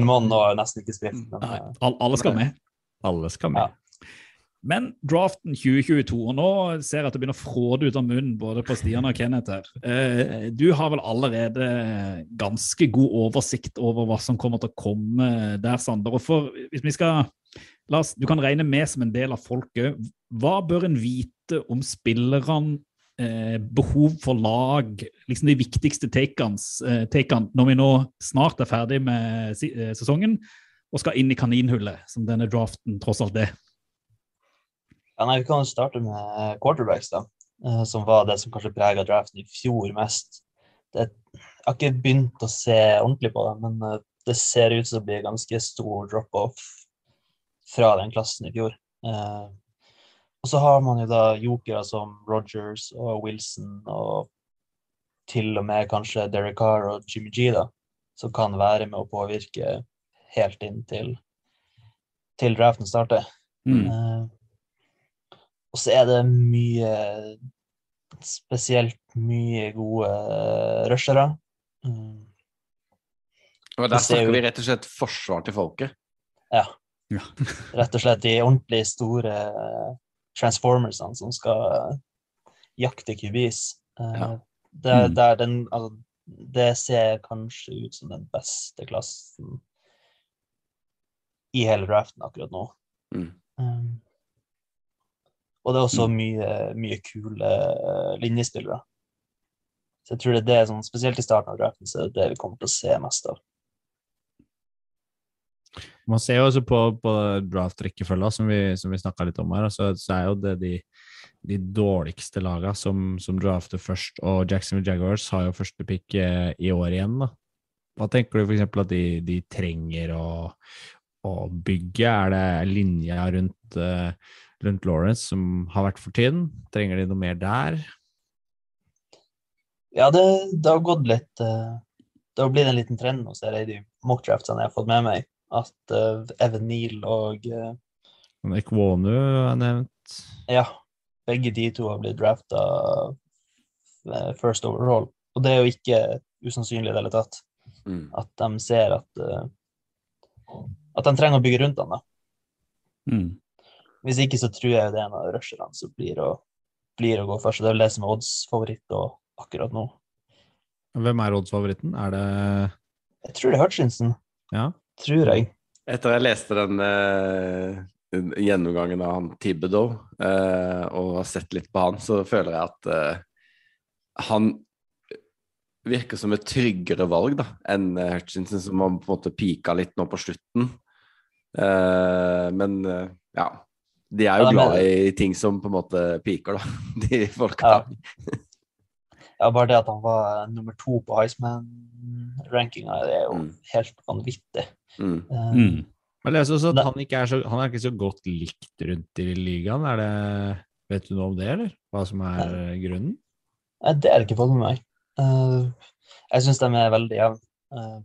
Mond har nesten ikke spilt. Men, Nei, alle skal med. Alle skal med. Men draften 2022, og nå ser jeg at det begynner å fråde ut av munnen både på Stian og Kenneth her. Eh, du har vel allerede ganske god oversikt over hva som kommer til å komme der, Sander. Og for, hvis vi skal, oss, Du kan regne med som en del av folket. Hva bør en vite om spillerne, eh, behov for lag, liksom de viktigste takene eh, når vi nå snart er ferdig med sesongen og skal inn i kaninhullet, som denne draften tross alt er? Ja, nei, Vi kan starte med quarterbacks, da, eh, som var det som kanskje prega draften i fjor mest. Det, jeg har ikke begynt å se ordentlig på det, men eh, det ser ut som det blir ganske stor drop-off fra den klassen i fjor. Eh, og så har man jo da jokere som Rogers og Wilson og til og med kanskje Derek Carr og Jimmy G, da, som kan være med å påvirke helt inn til, til draften starter. Mm. Eh, Og så er det mye Spesielt mye gode rushere. Mm, Og der snakker vi rett og slett forsvar til folket. Ja. Ja. *laughs* Rett og slett de ordentlig store transformersene som skal jakte kubis. Eh, Ja. Det, er- Mm. det, er den, altså, det ser kanskje ut som den beste klassen i hele draften akkurat nå. Mm. Um, og det er også mye, mye kule eh, linjespillere. Så jeg tror det er det, sånn, spesielt i starten av draften, så er det det vi kommer til å se mest av. Man ser jo også på, på draft-rekkefølga, som vi, som vi snakka litt om her, altså, så er jo det de, de dårligste laga som, som drafter først, og Jacksonville Jaguars har jo første pick eh, i år igjen, da. Hva tenker du f.eks. at de, de trenger å, å bygge? Er det linja rundt, eh, rundt Lawrence som har vært for tynn? Trenger de noe mer der? Ja, det, det har gått litt eh, Det har blitt en liten trend ser jeg i de mockdraftene jeg har fått med meg, at eh, Evan Neal og eh, Ekwonu er nevnt. Ja, begge de to har blitt drafta first overall. Og det er jo ikke usannsynlig i det hele tatt. Mm. At de ser at uh, At de trenger å bygge rundt han da. Mm. Hvis ikke så tror jeg det er en av rusherne som blir å, blir å gå først. og Det er vel det som er odds-favoritt akkurat nå. Hvem er oddsfavoritten? Er det Jeg tror det er Hutchinson. Ja? Tror jeg. Etter jeg leste den uh, gjennomgangen av han Thibodeau uh, og har sett litt på han, så føler jeg at uh, han virker som et tryggere valg da, enn eh, Hutchinson, som har på en måte pika litt nå på slutten. Eh, men eh, ja, de er jo Ja, men- glad i ting som på en måte piker, da, *laughs* de folka. Ja. Ja, bare det at han var nummer to på Heisman-rankinga, det er jo Mm. helt vanvittig. Mm. Eh, Mm. Jeg leser også at han ikke, er så, han er ikke så godt likt rundt i ligaen. Er det, vet du noe om det, eller? Hva som er eh, grunnen? Nei, det er det ikke fått med meg. Uh, jeg syns de er veldig jevne. Uh,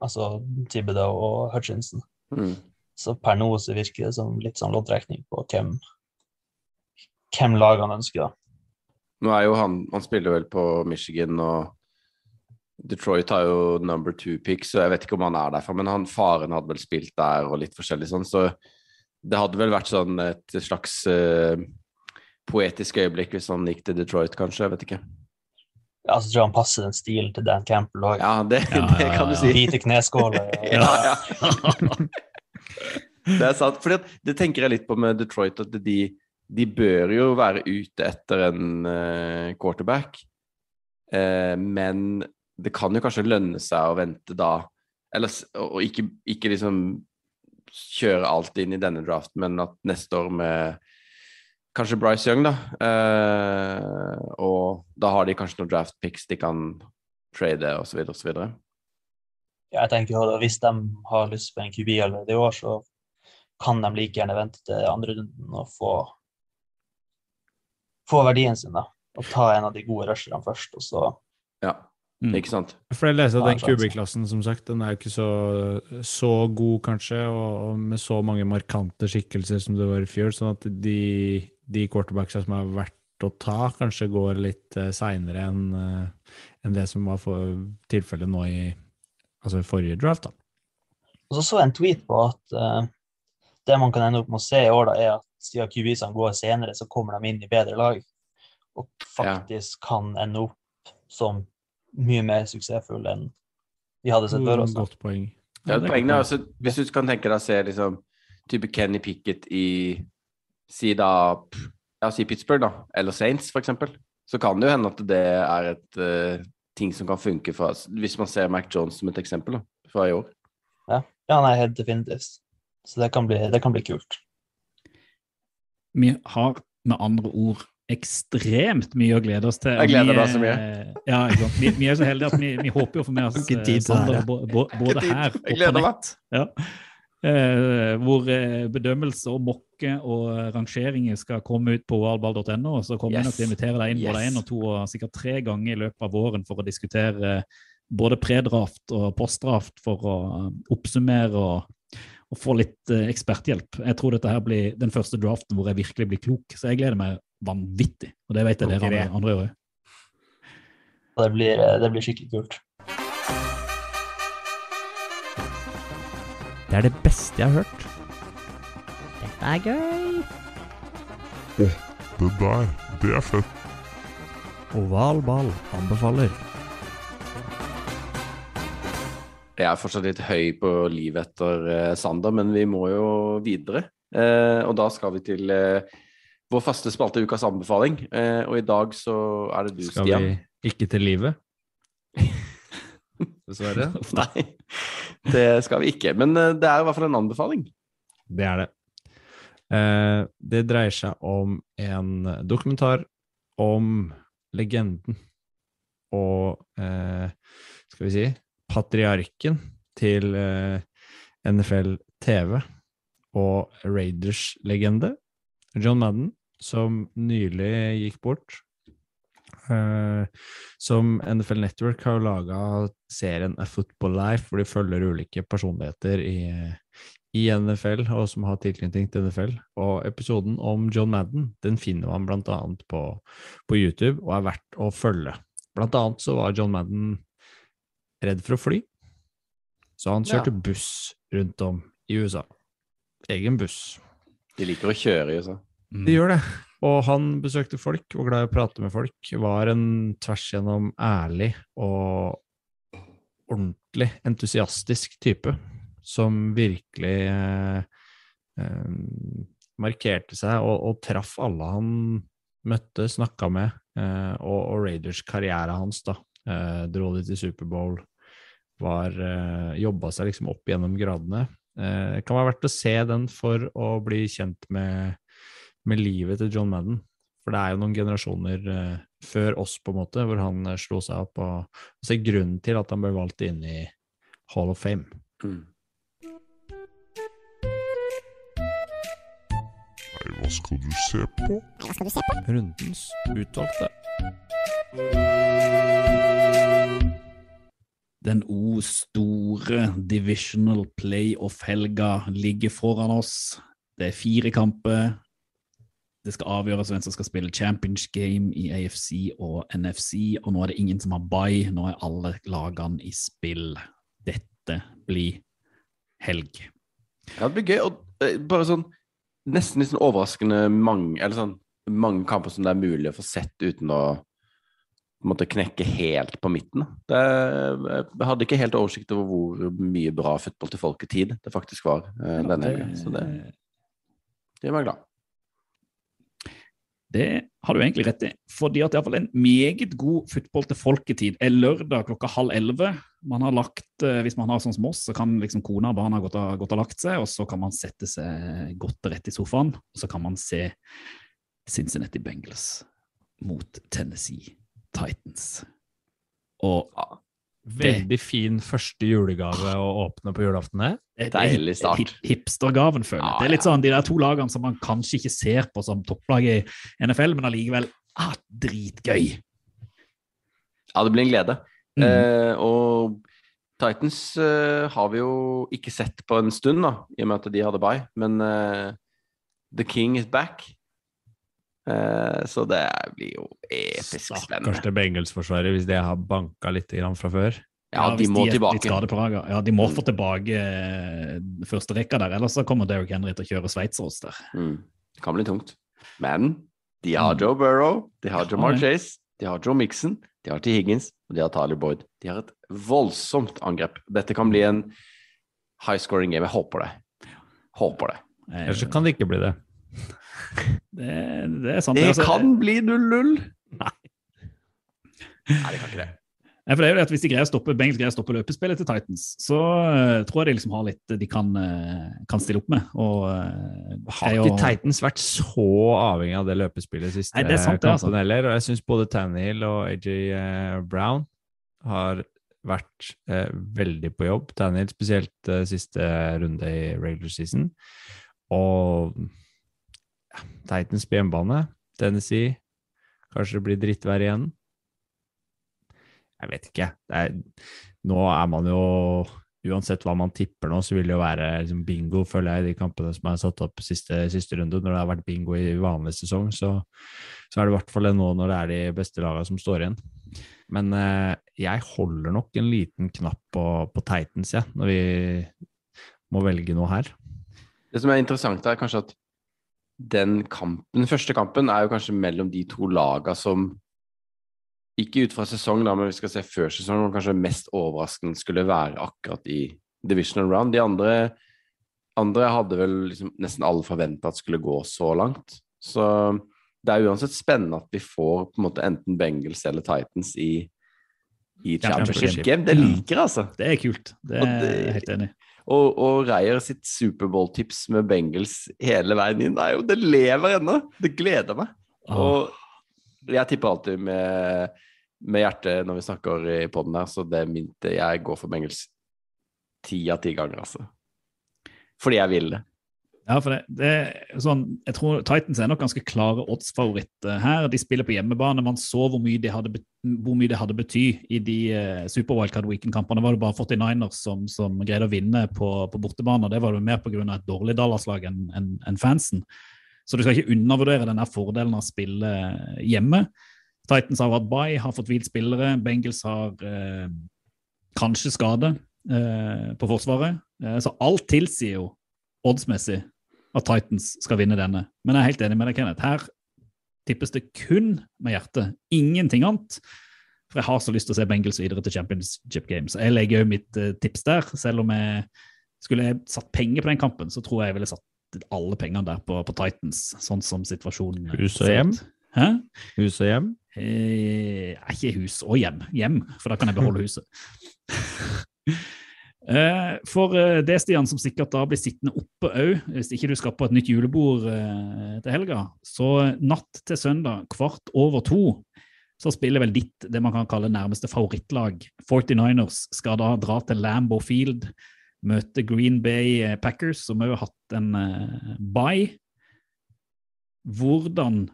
altså Thibodeau og Hutchinson. Mm. Så per nå så virker det som litt sånn loddtrekning på hvem, hvem lagene ønsker. da. Nå er jo han Han spiller vel på Michigan, og Detroit har jo number two pick, så jeg vet ikke om han er derfra. Men han faren hadde vel spilt der, og litt forskjellig sånn, så det hadde vel vært sånn et slags uh, poetisk øyeblikk hvis han gikk til Detroit, kanskje. Jeg vet ikke. Ja, så tror jeg han passer den stilen til Dan Campbell òg. Ja, det, Ja, det ja, kan du si. Hvite kneskåler. *laughs* Ja, ja. *laughs* *laughs* Det er sant. For det tenker jeg litt på med Detroit, at de, de bør jo være ute etter en uh, quarterback. Uh, men det kan jo kanskje lønne seg å vente da, eller og ikke, ikke liksom kjøre alt inn i denne draften, men at neste år med kanskje Bryce Young, da. uh, og da har de kanskje noen draft picks de kan trade, osv., osv. Ja, jeg tenker jo at Hvis de har lyst på en QB allerede i år, så kan de like gjerne vente til andre runden og få, få verdien sin. da. Og ta en av de gode rusherne først, og så Ja, Mm. ikke sant? For jeg leser at den en. QB-klassen, som sagt, den er jo ikke så, så god, kanskje, og, og med så mange markante skikkelser som det var i fjor, sånn at de, de quarterbacksa som har vært å ta, kanskje går litt uh, seinere enn en det som var tilfellet nå i altså forrige draft. da. Og så så jeg en tweet på at uh, det man kan ende opp med å se i år, da, er at siden QB-ene går senere, så kommer de inn i bedre lag. Og faktisk kan ende opp som mye mer suksessfulle enn vi hadde sett før Også. Godt poeng. Ja, det poenget er altså, Hvis du kan tenke deg å se liksom, type Kenny Pickett i si da ja, si Pittsburgh, da, eller Saints, eksempel, så kan det jo hende at det er et eh, ting som kan funke for Hvis man ser Mac Jones som et eksempel da, fra i år. Ja, nei, helt definitivt. Så det kan bli, det kan bli kult. Vi har med andre ord ekstremt mye å glede oss til. Jeg gleder meg så mye. eh, Ja. Vi, vi er så heldige at vi, vi håper å få med oss eh, Sander både her og på nett. Ja. Eh, hvor eh, bedømmelse og mokke og rangeringer skal komme ut på ovalball.no. og Så kommer jeg nok til å invitere deg inn både Yes. én og to og sikkert tre ganger i løpet av våren for å diskutere både predraft og postdraft for å eh, oppsummere og, og få litt eh, eksperthjelp. Jeg tror dette her blir den første draften hvor jeg virkelig blir klok, så jeg gleder meg vanvittig. Og det vet jeg dere andre, gjør andre òg. Det blir, eh, det blir skikkelig kult. Det er det beste jeg har hørt. Dette er gøy. Det der, det er fett. Oval ball anbefaler. Jeg er fortsatt litt høy på livet etter eh, Sander, men vi må jo videre. Eh, og da skal vi til eh, vår faste spalte Ukas anbefaling. Eh, og i dag så er det du, Skal Stian. vi ikke til livet? *laughs* Dessverre. Nei, det skal vi ikke. Men eh, det er i hvert fall en anbefaling. Det er det. Eh, det dreier seg om en dokumentar om legenden og eh, skal vi si patriarken til eh, NFL TV og Raiders-legende John Madden, som nylig gikk bort. Uh, som NFL Network har laga serien A Football Life, hvor de følger ulike personligheter i, i NFL, og som har tilknytning til NFL. Og episoden om John Madden den finner man annet på, på YouTube, og er verdt å følge. Blant annet så var John Madden redd for å fly, så han Ja. kjørte buss rundt om i USA. Egen buss. De liker å kjøre i USA. Mm. De gjør det. Og han besøkte folk, og glad i å prate med folk. Var en tvers igjennom ærlig og ordentlig entusiastisk type. Som virkelig eh, eh, markerte seg og, og traff alle han møtte, snakka med. Eh, og, og Raiders karriere hans, da. Eh, dro de til Superbowl. Var eh, Jobba seg liksom opp gjennom gradene. Eh, det kan være verdt å se den for å bli kjent med med livet til John Madden. For det er jo noen generasjoner eh, før oss, på en måte, hvor han eh, slo seg opp. Og, og ser grunnen til at han ble valgt inn i Hall of Fame. Mm. Nei, hva skal du se på? Rundens utvalgte. Den o store divisional playoff-helga ligger foran oss. Det er fire kamper. Det skal avgjøres hvem som skal spille Champions Game i AFC og NFC, og nå er det ingen som har bye. Nå er alle lagene i spill. Dette blir helg. Ja, det blir gøy. Og eh, bare sånn nesten litt sånn overraskende mange Eller sånn mange kamper som det er mulig å få sett uten å måtte knekke helt på midten. Det, jeg hadde ikke helt oversikt over hvor mye bra fotball til folketid det faktisk var uh, denne helgen. Så det, det meg glad. Det har du egentlig rett i. Fordi at det er en meget god football til folketid er lørdag klokka halv elleve. Man har lagt, eh, Hvis man har sånn som oss, så kan liksom kona og barna gått og, gått og lagt seg, og så kan man sette seg godt til rette i sofaen, og så kan man se Cincinnati Bengals mot Tennessee Titans. Og Veldig fin første julegave å åpne på julaften. det. Deilig start. hip- Hipstergaven, føler jeg. Ah, Det er litt sånn de der to lagene som man kanskje ikke ser på som topplag i NFL, men allikevel ah, dritgøy. Ja, det blir en glede. Mm. Eh, og Titans eh, har vi jo ikke sett på en stund, da, i og med at de hadde bye. Men eh, The King is back. Eh, så det blir jo episk Stakkars spennende. det Bengals-forsvaret, hvis det har banka litt grann fra før. Ja, de må de tilbake. Ja, de må få tilbake eh, første rekka der, ellers så kommer Derrick Henry til å kjøre sveitserost der. Mm. Det kan bli tungt. Men de har Mm. Joe Burrow, de har Ja, Jamar. Chase, de har Joe Mixon, de har T. Higgins og de har Tali Boyd. De har et voldsomt angrep. Dette kan bli en high scoring game. Jeg håper det. Håper det. Eh, Ellers så kan det ikke bli det. Det, det er sant. Det altså, kan bli 0-0. Nei. Nei, det kan ikke det. Nei, for det er jo det at Hvis de greier å stoppe, Bengals greier å stoppe løpespillet til Titans, så uh, tror jeg de liksom har litt de kan, uh, kan stille opp med. Og, uh, Har ikke Titans vært så avhengig av det løpespillet siste Nei, det sant, det, kampen altså. heller? Og jeg syns både Tannehill og AJ eh, Brown har vært eh, veldig på jobb. Tannehill spesielt eh, siste runde i regular season. Og Titans på hjemmebane, Tennessee, kanskje det blir drittvær igjen. Jeg vet ikke. Er, nå er man jo uansett hva man tipper nå, så vil det jo være liksom, bingo, føler jeg, i de kampene som er satt opp siste, siste runde. Når det har vært bingo i vanlig sesong, så, så er det i hvert fall det nå når det er de beste lagene som står igjen. Men eh, jeg holder nok en liten knapp på, på Titans, jeg, når vi må velge noe her. Det som er interessant, er kanskje at den kampen, den første kampen er jo kanskje mellom de to laga som ikke ut fra sesong, da, men vi skal se før sesong, men kanskje mest overraskende skulle være akkurat i divisional round. De andre, andre hadde vel liksom nesten alle forventa at skulle gå så langt. Så det er uansett spennende at vi får på en måte enten Bengals eller Titans i, i championship championship. game. Det liker jeg, altså. Det er kult. Det er jeg helt enig i. Og, og Reier sitt Superbowl-tips med Bengals hele veien inn, Nei, det lever ennå! Det gleder meg. Og jeg tipper alltid med, med hjertet når vi snakker i poden her, så det er jeg går for Bengals ti av ti ganger, altså. Fordi jeg vil det. Ja, for det, det er sånn, jeg tror Titans er nok ganske klare oddsfavoritter her. De spiller på hjemmebane. Man så hvor mye det hadde, det hadde bety i de uh, Super Wildcard Weekend-kampene. var det bare 49ers som, som greide å vinne på, på bortebane. Det var det mer pga. et dårlig Dallas-lag enn en, en fansen. Så du skal ikke undervurdere denne fordelen av å spille hjemme. Titans har hatt bye, har fått hvilt spillere. Bengals har eh, kanskje skade eh, på forsvaret. Eh, så alt tilsier jo oddsmessig at Titans skal vinne denne. Men jeg er helt enig med deg, Kenneth. Her tippes det kun med hjertet. Ingenting annet. For jeg har så lyst til å se Bengals videre til Championship Games. Jeg legger jo mitt eh, tips der. Selv om jeg skulle jeg satt penger på den kampen, så tror jeg jeg ville satt alle pengene der på, på Titans, sånn som situasjonen Hus og hjem? Hæ? Hus og hjem. Eh, ikke hus og hjem. Hjem, for da kan jeg beholde huset. *laughs* Eh, For eh, det, Stian, som sikkert da blir sittende oppe òg, hvis ikke du skal på et nytt julebord eh, til helga, så natt til søndag kvart over to så spiller vel ditt det man kan kalle nærmeste favorittlag. 49ers skal da dra til Lambo Field, møte Green Bay Packers, som òg har hatt en bye. Hvordan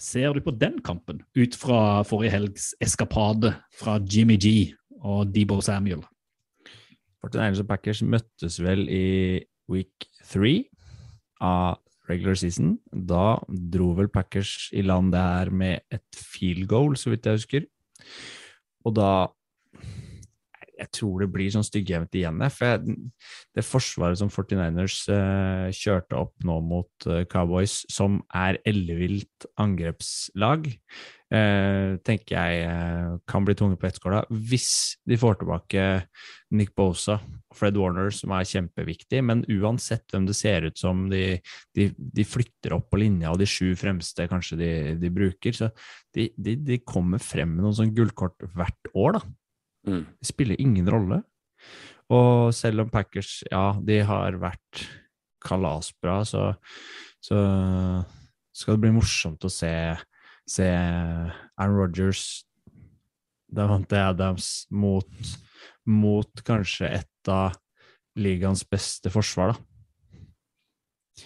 ser du på den kampen, ut fra forrige helgs eskapade fra Jimmy G og Debo Samuel? 49ers og Packers møttes vel i week three av regular season. Da dro vel Packers i land der med et field goal, så vidt jeg husker. Og da Jeg tror det blir sånn styggjevnt igjen. For jeg, det forsvaret som 49ers eh, kjørte opp nå mot eh, Cowboys, som er ellevilt angrepslag, eh, tenker jeg eh, kan bli tunge på vektskåla hvis de får tilbake Nick Bosa og Fred Warner, som er kjempeviktig. Men uansett hvem det ser ut som de, de, de flytter opp på linja, og de sju fremste kanskje de, de bruker, så de, de, de kommer frem med noen sånn gullkort hvert år, da. Mm. Det spiller ingen rolle. Og selv om Packers, ja, de har vært kalasbra, så, så skal det bli morsomt å se, se Aaron Rodgers, Davante Adams, mot, mot kanskje et av ligaens beste forsvar, da.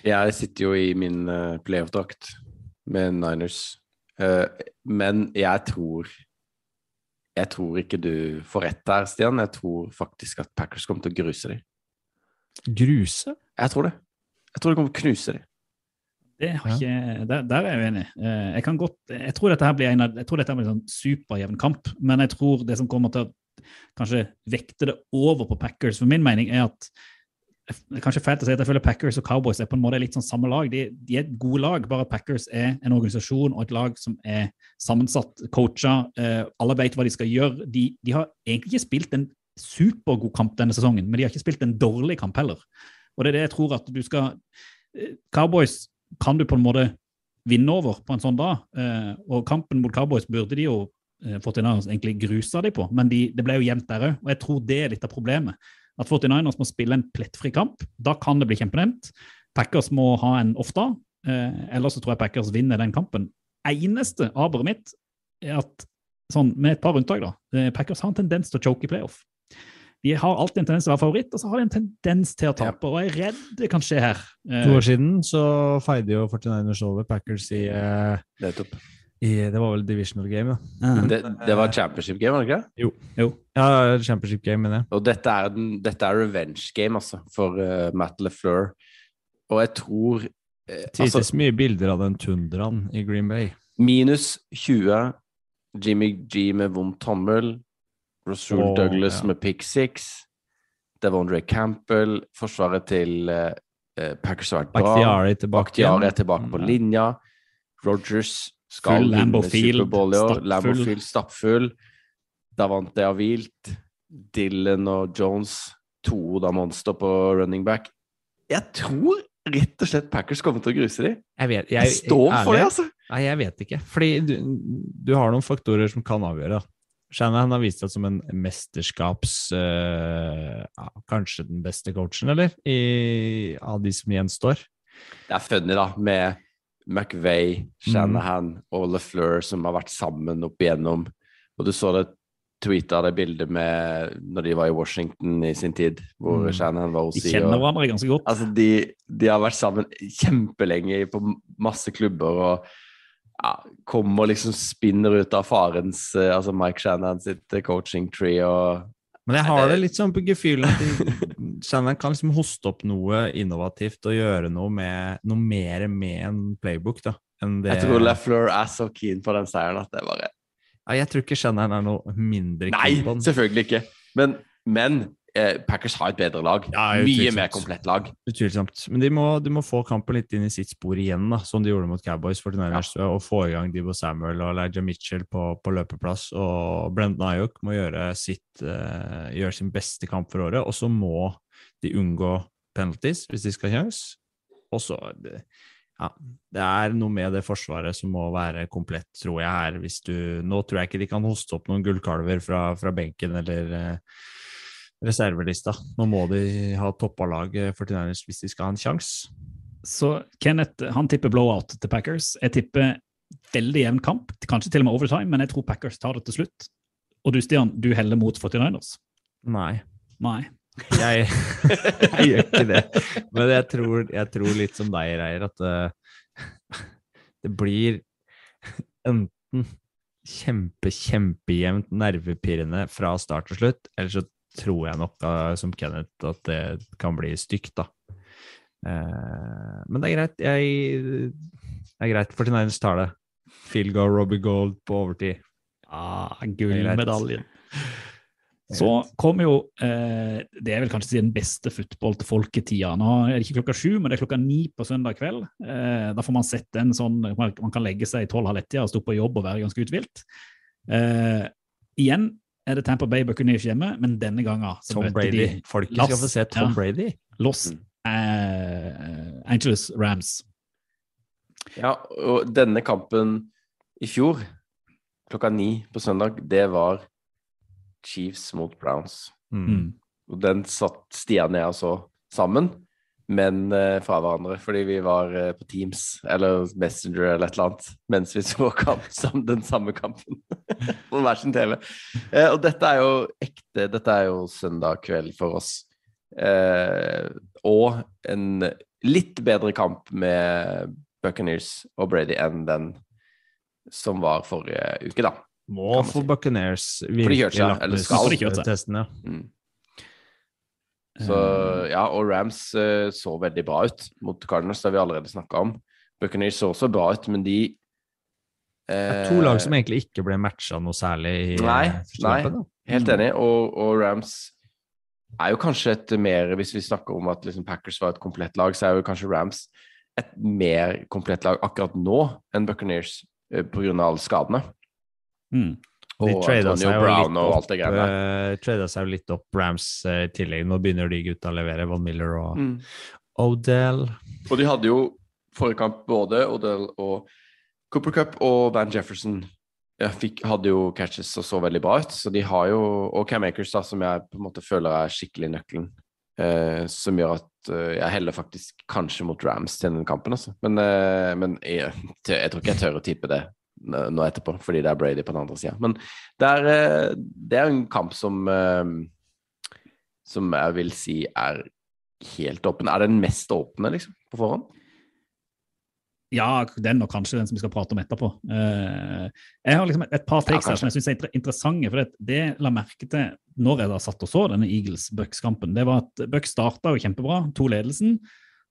Jeg sitter jo i min uh, playoff-drakt med Niners, Eh, men jeg tror Jeg tror ikke du får rett der, Stian. Jeg tror faktisk at Packers kommer til å gruse dem. Gruse? Jeg tror det. Jeg tror de kommer til å knuse dem. Det har ikke, der, der er jeg uenig. Eh, Jeg, kan godt, jeg tror dette her blir en jeg tror dette blir en sånn superjevn kamp, men jeg tror det som kommer til å kanskje vekte det over på Packers, for min mening er at det er kanskje fælt å si at jeg føler Packers og Cowboys er på en måte litt sånn samme lag. De, de er et gode lag, bare Packers er en organisasjon og et lag som er sammensatt, coacha. Eh, alle vet hva de skal gjøre. De, de har egentlig ikke spilt en supergod kamp denne sesongen, men de har ikke spilt en dårlig kamp heller. Og det er det jeg tror at du skal eh, Cowboys kan du på en måte vinne over på en sånn dag. Eh, og kampen mot Cowboys burde de jo eh, 49ers egentlig grusa de på, men de, det ble jo jevnt der òg. Og jeg tror det er litt av problemet. At 49ers må spille en plettfri kamp. Da kan det bli kjempenevnt. Packers må ha en off-dag. Eh, ellers så tror jeg Packers vinner den kampen. Eneste aberet mitt er at, sånn, med et par unntak, da, eh, Packers har en tendens til å choke i playoff. De har alltid en tendens til å være favoritt, og så har de en tendens til å tape. Og jeg er redd det kan skje her. Eh, To år siden så feide jo 49ers over Packers i, uh, I, det var vel divisional game, da. Ja. Det, det var championship game, var det ikke? det? Jo. Ja, championship game, mener jeg. Og dette er, den, dette er revenge game, altså, for uh, Matt LeFleur. Og jeg tror eh, altså, mye bilder av den tundraen i Green Bay. Minus 20, Jimmy G med vond tommel, Rasul oh, Douglas ja. med pick six, Devondre Campbell, forsvaret til eh, Packers har vært bra. Bakhtiari tilbake Bakhtiari er tilbake på Mm. linja. Rogers skal Full vinne Superbowl i år. Lambofield stappfull. Davante har hvilt. Dylan og Jones, to da monster på running back. Jeg tror rett og slett Packers kommer til å gruse dem. Jeg vet, Jeg, står for det, altså! Nei, jeg vet ikke. Fordi du, du har noen faktorer som kan avgjøre. Shanahan har vist seg som en mesterskaps... uh, ja, kanskje den beste coachen, eller? I, av de som gjenstår. Det er funny, da, med McVay, Mm. Shanahan og LeFleur som har vært sammen opp igjennom. Og du så det tweeta det bildet med når de var i Washington i sin tid, hvor Mm. Shanahan var De kjenner og- hverandre ganske godt. Altså, de, de har vært sammen kjempelenge på masse klubber og ja, kommer liksom spinner ut av farens eh, Altså Mike Shanahan sitt eh, coaching tree og Men jeg har det- litt sånn på gefühlen at *laughs* Shannon kan liksom hoste opp noe innovativt og gjøre noe, med, noe mer med en playbook, da. Enn det Jeg tror LeFleur er så keen på den seieren at det bare ja, Jeg tror ikke Shanahan er noe mindre keen på den. Nei, selvfølgelig ikke. Men, men Packers har et bedre lag. Ja, Mye mer komplett lag. Utvilsomt. Men de må, de må få kampen litt inn i sitt spor igjen, da, som de gjorde mot Cowboys 49ers, og få i gang Divo Samuel og Elijah Mitchell på, på løpeplass. Og Brendan Ayok må gjøre, sitt, uh, gjøre sin beste kamp for året, og så må de unngå penalties hvis de skal kjøres. Og så ja, det er noe med det forsvaret som må være komplett, tror jeg her. Hvis du, nå tror jeg ikke de kan hoste opp noen gullkalver fra, fra benken eller eh, reservelista. Nå må de ha toppa laget 49ers hvis de skal ha en sjanse. Så Kenneth han tipper blowout til Packers. Jeg tipper veldig jevn kamp, kanskje til og med overtime, men jeg tror Packers tar det til slutt. Og du, Stian, du heller mot 49ers? Nei, Nei. jeg, *laughs* jeg gjør ikke det. Men jeg tror, jeg tror litt som deg, Reier, at det, det blir enten kjempe, kjempejevnt nervepirrende fra start til slutt, eller så tror jeg nok, som Kenneth, at det kan bli stygt, da. Eh, Men det er greit. Jeg, det er greit. 49ers tar det. Field goal, Robbie Gold på overtid. Ah. Gullmedaljen. Så kom jo eh, Det er vel kanskje den beste fotball til folketida. Nå er det ikke klokka sju, men det er klokka ni på søndag kveld. Eh, da får man sett en sånn Man kan legge seg i tolv-halv ett-tida og stå på jobb og være ganske uthvilt. Eh, igjen er det Tampa Bay Buccaneers hjemme, men denne gangen så Tom Brady. folk Folket skal få se Tom ja. Brady. Los Mm. eh, Angeles Rams. Ja, og denne kampen i fjor, klokka ni på søndag, det var Chiefs mot Browns. Mm. Mm. Og den satt Stian og jeg og så sammen, men eh, fra hverandre, fordi vi var eh, på Teams eller Messenger eller et eller annet, mens vi *laughs* så kamp, som den samme kampen *laughs* på hver sin TV. Eh, og dette er jo ekte, dette er jo søndag kveld for oss. Eh, og en litt bedre kamp med Buccaneers og Brady enn den som var forrige uke, da. Må få. Buccaneers seg, lagt kjørte testen, ja. Mm. Så Eh. ja, og Rams uh, så veldig bra ut mot Cardinals, det har vi allerede snakka om. Buccaneers så også bra ut, men de Det er eh, to lag som egentlig ikke ble matcha noe særlig i Nei, eh, nei. kampen. Helt enig, og, og Rams er jo kanskje et mer Hvis vi snakker om at liksom Packers var et komplett lag, så er jo kanskje Rams et mer komplett lag akkurat nå enn Buccaneers eh, på grunn av alle skadene. Mm. De Og trada Antonio seg, jo Brown litt og alt det greiene der. tradet seg jo litt opp Rams eh, i tillegg. Nå begynner de gutta å levere. Von Miller og Mm. Odell. Og de hadde jo forrige kamp både Odell og Cooper Cup og Van Jefferson fikk, hadde jo catches og så veldig bra ut. Så de har jo Og Cam Akers, da, som jeg på en måte føler er skikkelig nøkkelen. Eh, som gjør at eh, jeg heller faktisk kanskje mot Rams til den kampen, altså. Men, eh, men jeg, jeg tror ikke jeg tør å tippe det nå etterpå, fordi det er Brady på den andre sida. Men det er, eh, det er en kamp som eh, Som jeg vil si er helt åpen. Er det den mest åpne, liksom, på forhånd? Ja, den og kanskje den som vi skal prate om etterpå. Eh, jeg har liksom et, et par takes Ja, her som jeg syns er interessante. for Det, det la merke til når jeg da satt og så denne Eagles-Bucks-kampen. Det var at Bucks starta jo kjempebra, to ledelsen.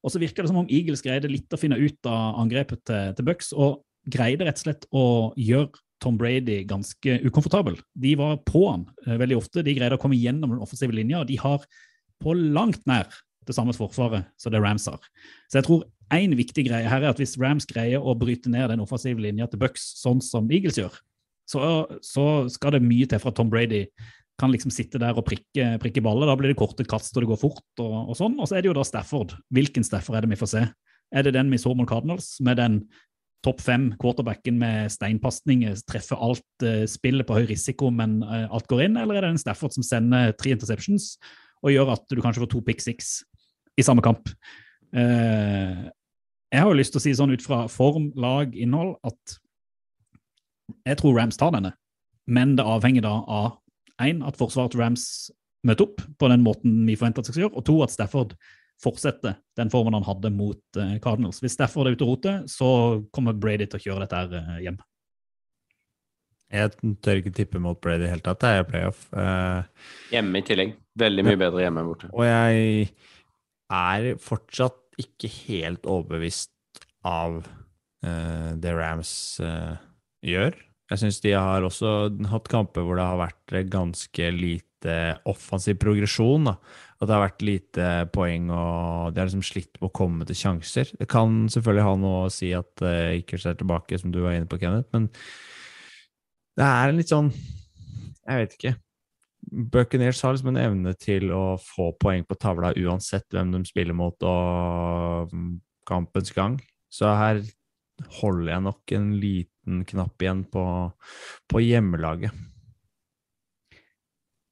Og så virka det som om Eagles greide litt å finne ut av angrepet til, til Bucks, og greide rett og slett å gjøre Tom Brady ganske ukomfortabel. De var på han eh, veldig ofte. De greide å komme gjennom den offensive linja, og de har på langt nær det samme forsvaret som det Rams har. Så jeg tror én viktig greie her er at hvis Rams greier å bryte ned den offensive linja til Bucks sånn som Eagles gjør, så, så skal det mye til for at Tom Brady kan liksom sitte der og prikke, prikke baller. Da blir det korte kast og det går fort. og, og sånn. Og så er det jo da Stafford. Hvilken Stafford er det vi får se? Er det den vi så mot Cardinals, med den topp fem quarterbacken med steinpasninger, treffer alt, spillet spiller på høy risiko, men eh, alt går inn? Eller er det en Stafford som sender tre interceptions og gjør at du kanskje får to pick six i samme kamp? Eh, jeg har jo lyst til å si sånn ut fra form, lag, innhold at jeg tror Rams tar denne, men det avhenger da av én, at forsvaret til Rams møter opp på den måten vi forventer at de skal gjøre, og to, at Stafford fortsetter den formen han hadde mot eh, Cardinals. Hvis derfor er ute og roter, så kommer Brady til å kjøre dette her eh, hjem. Jeg tør ikke tippe mot Brady i det hele tatt. Det er playoff. Uh, Hjemme i tillegg. Veldig mye bedre hjemme enn borte. og jeg er fortsatt ikke helt overbevist av uh, det Rams uh, gjør. Jeg syns de har også hatt kamper hvor det har vært ganske lite offensiv progresjon. Da. At det har vært lite poeng, og de har liksom slitt med å komme til sjanser. Det kan selvfølgelig ha noe å si at det ikke ser tilbake, som du var inne på, Kenneth, men det er en litt sånn Jeg vet ikke. Buckeneers har liksom en evne til å få poeng på tavla uansett hvem de spiller mot og kampens gang. Så her holder jeg nok en liten knapp igjen på, på hjemmelaget.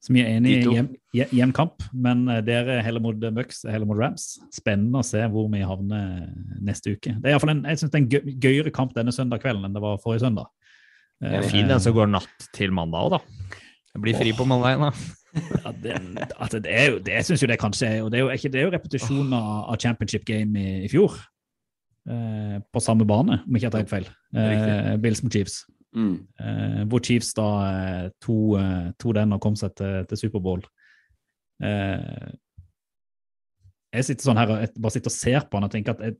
Så vi er enig i hjem, jevn kamp, men eh, dere heller mot Bucks, heller mot Rams. Spennende å se hvor vi havner neste uke. Det er i hvert fall en, jeg synes det er en gøy, gøyere kamp denne søndag kvelden enn det var forrige søndag. Det er Eh, Fin den som går natt til mandag òg, da. Jeg blir fri på mandag igjen, da. Ja, det, altså det, er jo, det synes jo det kanskje er. Og det er jo, er ikke, det er jo repetisjon av, av championship game i, i fjor. Eh, på samme bane, om ikke jeg tar helt feil. Eh, Bills mot Chiefs. Mm. Eh, hvor Chiefs da eh, to, eh, to den og kom seg til, til Superbowl. Eh, jeg sitter sånn her og bare sitter og ser på han og tenker at jeg,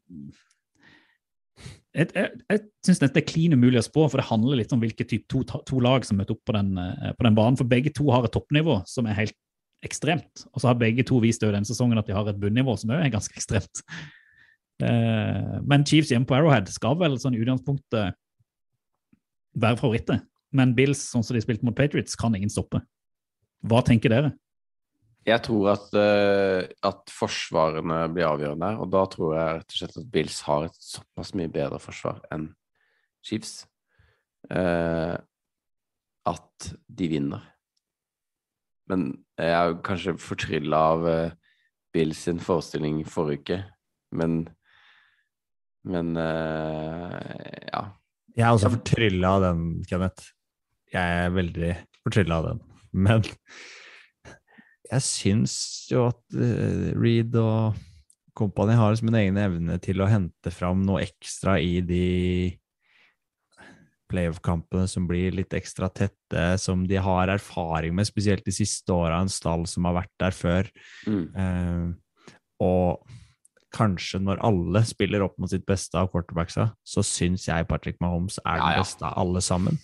jeg, jeg, jeg syns dette er klin umulig å spå, for det handler litt om hvilke type to, to lag som møter opp på den, eh, på den banen. For begge to har et toppnivå som er helt ekstremt. Og så har begge to vist denne sesongen at de har et bunnivå som òg er ganske ekstremt. Eh, men Chiefs hjemme på Arrowhead skal vel sånn i utgangspunktet være favoritter. Men Bills, sånn som de spilte mot Patriots, kan ingen stoppe. Hva tenker dere? Jeg tror at, uh, at forsvarene blir avgjørende, og da tror jeg rett og slett at Bills har et såpass mye bedre forsvar enn Chiefs uh, at de vinner. Men jeg er kanskje fortrylla av uh, Bills sin forestilling forrige uke, men Men uh, ja. Jeg er også fortrylla av den, Kenneth. Jeg er veldig fortrylla av den. Men jeg syns jo at uh, Reed og company har liksom en egen evne til å hente fram noe ekstra i de playoff-kampene som blir litt ekstra tette, som de har erfaring med, spesielt de siste åra, en stall som har vært der før. Mm. Eh, og kanskje når alle spiller opp mot sitt beste av quarterbacksa, så syns jeg Patrick Mahomes er den beste av alle sammen.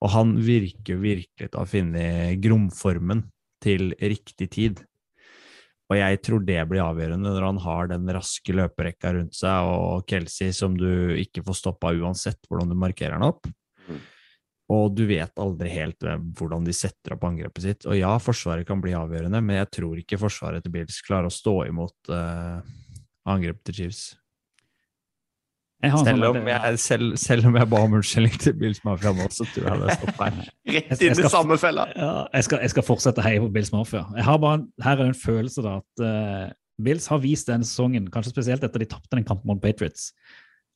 Og han virker virkelig til å ha funnet gromformen til riktig tid. Og jeg tror det blir avgjørende når han har den raske løperekka rundt seg, og Kelsey som du ikke får stoppa uansett hvordan du markerer han opp. Mm. Og du vet aldri helt hvordan de setter opp angrepet sitt. Og ja, Forsvaret kan bli avgjørende, men jeg tror ikke Forsvaret til Bills klarer å stå imot eh, angrepet til Chiefs. Jeg har Selv sånn- om jeg, selv, selv om jeg ba om unnskyldning til Bills Mafia nå, så tror jeg det stopper feil. Rett inn i samme fella! Ja, jeg, skal, jeg skal fortsette å heie på Bills Mafia. Jeg har bare, en- her er det en følelse da, at uh, Bills har vist denne sesongen, kanskje spesielt etter de tapte den kampen mot Patriots,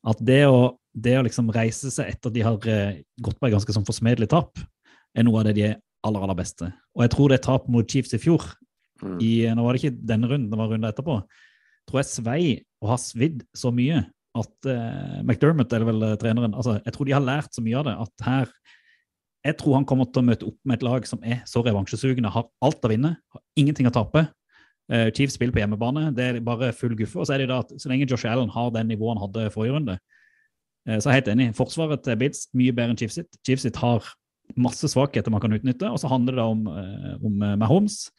at det å, det å liksom reise seg etter at de har uh, gått på et ganske sånn forsmedelig tap, er noe av det de er aller, aller beste. Og jeg tror det tapet mot Chiefs i fjor, Mm. i, nå var det ikke denne runden, det var runden etterpå, tror jeg svei og har svidd så mye at eh, McDermott er vel eh, treneren altså Jeg tror de har lært så mye av det at her Jeg tror han kommer til å møte opp med et lag som er så revansjesugende, har alt å vinne, har ingenting å tape. Eh, Chiefs spiller på hjemmebane, det er bare full guffe. Og så er det da at så lenge Josh Allen har den nivået han hadde forrige runde, eh, så er jeg helt enig. Forsvaret til Bids mye bedre enn Chiefs sitt. Chiefs sitt har masse svakheter man kan utnytte, og så handler det om, eh, om eh, Mahomes.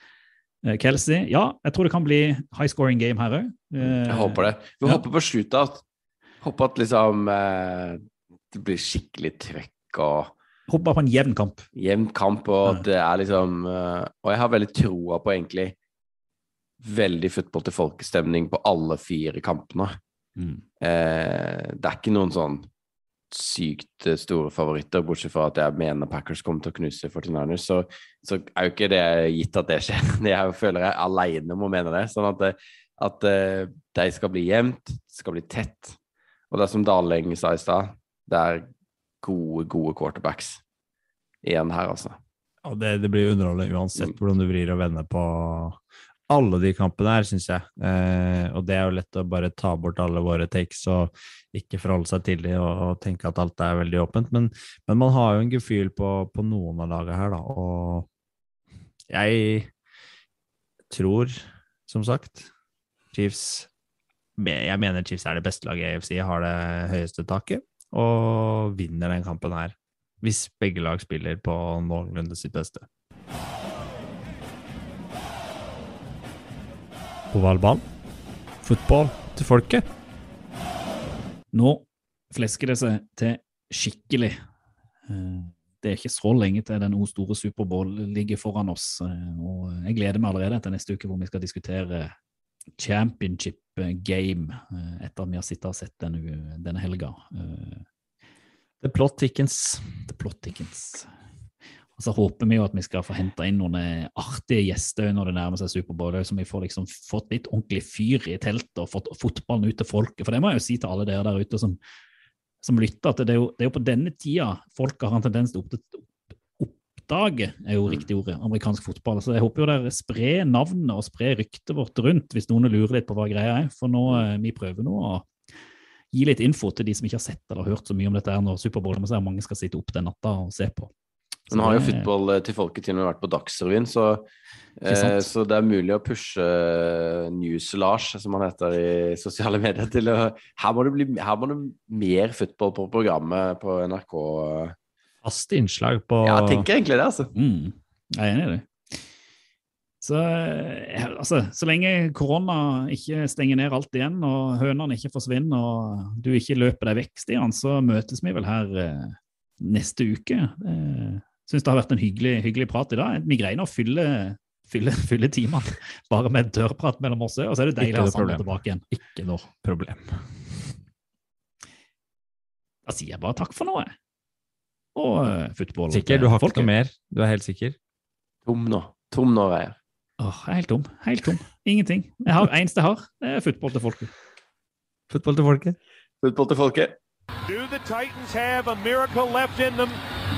Eh, Kelsey, ja, jeg tror det kan bli high scoring game her òg. Jeg håper det. Vi Ja. håper på shootout. Håper at liksom eh, det blir skikkelig trøkk og Håper på en jevn kamp. jevn kamp, og Ja. det er liksom eh, Og jeg har veldig troa på egentlig veldig football til folkestemning på alle fire kampene. Eh, det er ikke noen sånn sykt eh, store favoritter, bortsett fra at jeg mener Packers kommer til å knuse 49ers, så, så er jo ikke det gitt at det skjer. *laughs* Jeg føler jeg er aleine om å mene det. Sånn at, det, at eh, de skal bli jevnt, skal bli tett. Og det er som Daleng sa i stad, det er gode, gode quarterbacks igjen her, altså. Ja, det, det blir underholdende uansett Mm. hvordan du vrir og vender på alle de kampene her, syns jeg. Eh, og det er jo lett å bare ta bort alle våre takes og ikke forholde seg til de og, og tenke at alt er veldig åpent. Men, men man har jo en gefühl på, på noen av lagene her, da. Og jeg tror, som sagt, Chiefs Jeg mener Chiefs er det beste laget i AFC, har det høyeste taket, og vinner den kampen her. Hvis begge lag spiller på noenlunde sitt beste. Ovalball. Fotball til folket. Nå flesker det seg til skikkelig. Eh, Det er ikke så lenge til den store Superbowl ligger foran oss. eh, Og jeg gleder meg allerede til neste uke hvor vi skal diskutere championship game eh, etter at vi har sittet og sett denne, denne helga. The plot thickens. The Plot Thickens. Og så håper vi jo at vi skal få henta inn noen eh, artige gjester når det nærmer seg Superbowl, så vi får liksom fått litt ordentlig fyr i teltet og fått fotballen ut til folket. For det må jeg jo si til alle dere der ute som, som lytter, at det er, jo, det er jo på denne tida folk har en tendens til å oppdage oppdage, er jo riktig ordet, amerikansk fotball. Så jeg håper jo dere sprer navnet og sprer ryktet vårt rundt hvis noen lurer litt på hva greia er. For nå, eh, vi prøver nå å gi litt info til de som ikke har sett eller hørt så mye om dette her når Superbowl er mange skal sitte opp den natta og se på. Nå har jo fotball eh, til folket til og med vært på Dagsrevyen, så, eh, så det er mulig å pushe News-Lars, som han heter i sosiale medier, til å Her må det bli her må det mer fotball på programmet på NRK. Fast innslag på Ja, jeg tenker egentlig det, altså. Mm, jeg er enig i det. Så, eh, altså, så lenge korona ikke stenger ned alt igjen, og hønene ikke forsvinner, og du ikke løper deg vekk, Stian, så møtes vi vel her eh, neste uke. Jeg syns det har vært en hyggelig, hyggelig prat i dag. Vi fyller fylle, fylle, timene bare med dørprat mellom oss, og så er det deilig å ha Sander tilbake igjen. Ikke noe problem. Da sier jeg bare takk for jeg. Og uh, football. Sikker? Du har ikke folket. noe mer? Du er helt sikker? Tom nå. Tom nå, Veier. Åh, jeg er helt tom. Helt tom. Ingenting. Jeg har, eneste jeg har, det er football til folket. Football til folket? Football til folket. Do the Titans have a miracle left in them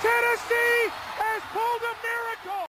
Tennessee has pulled a miracle.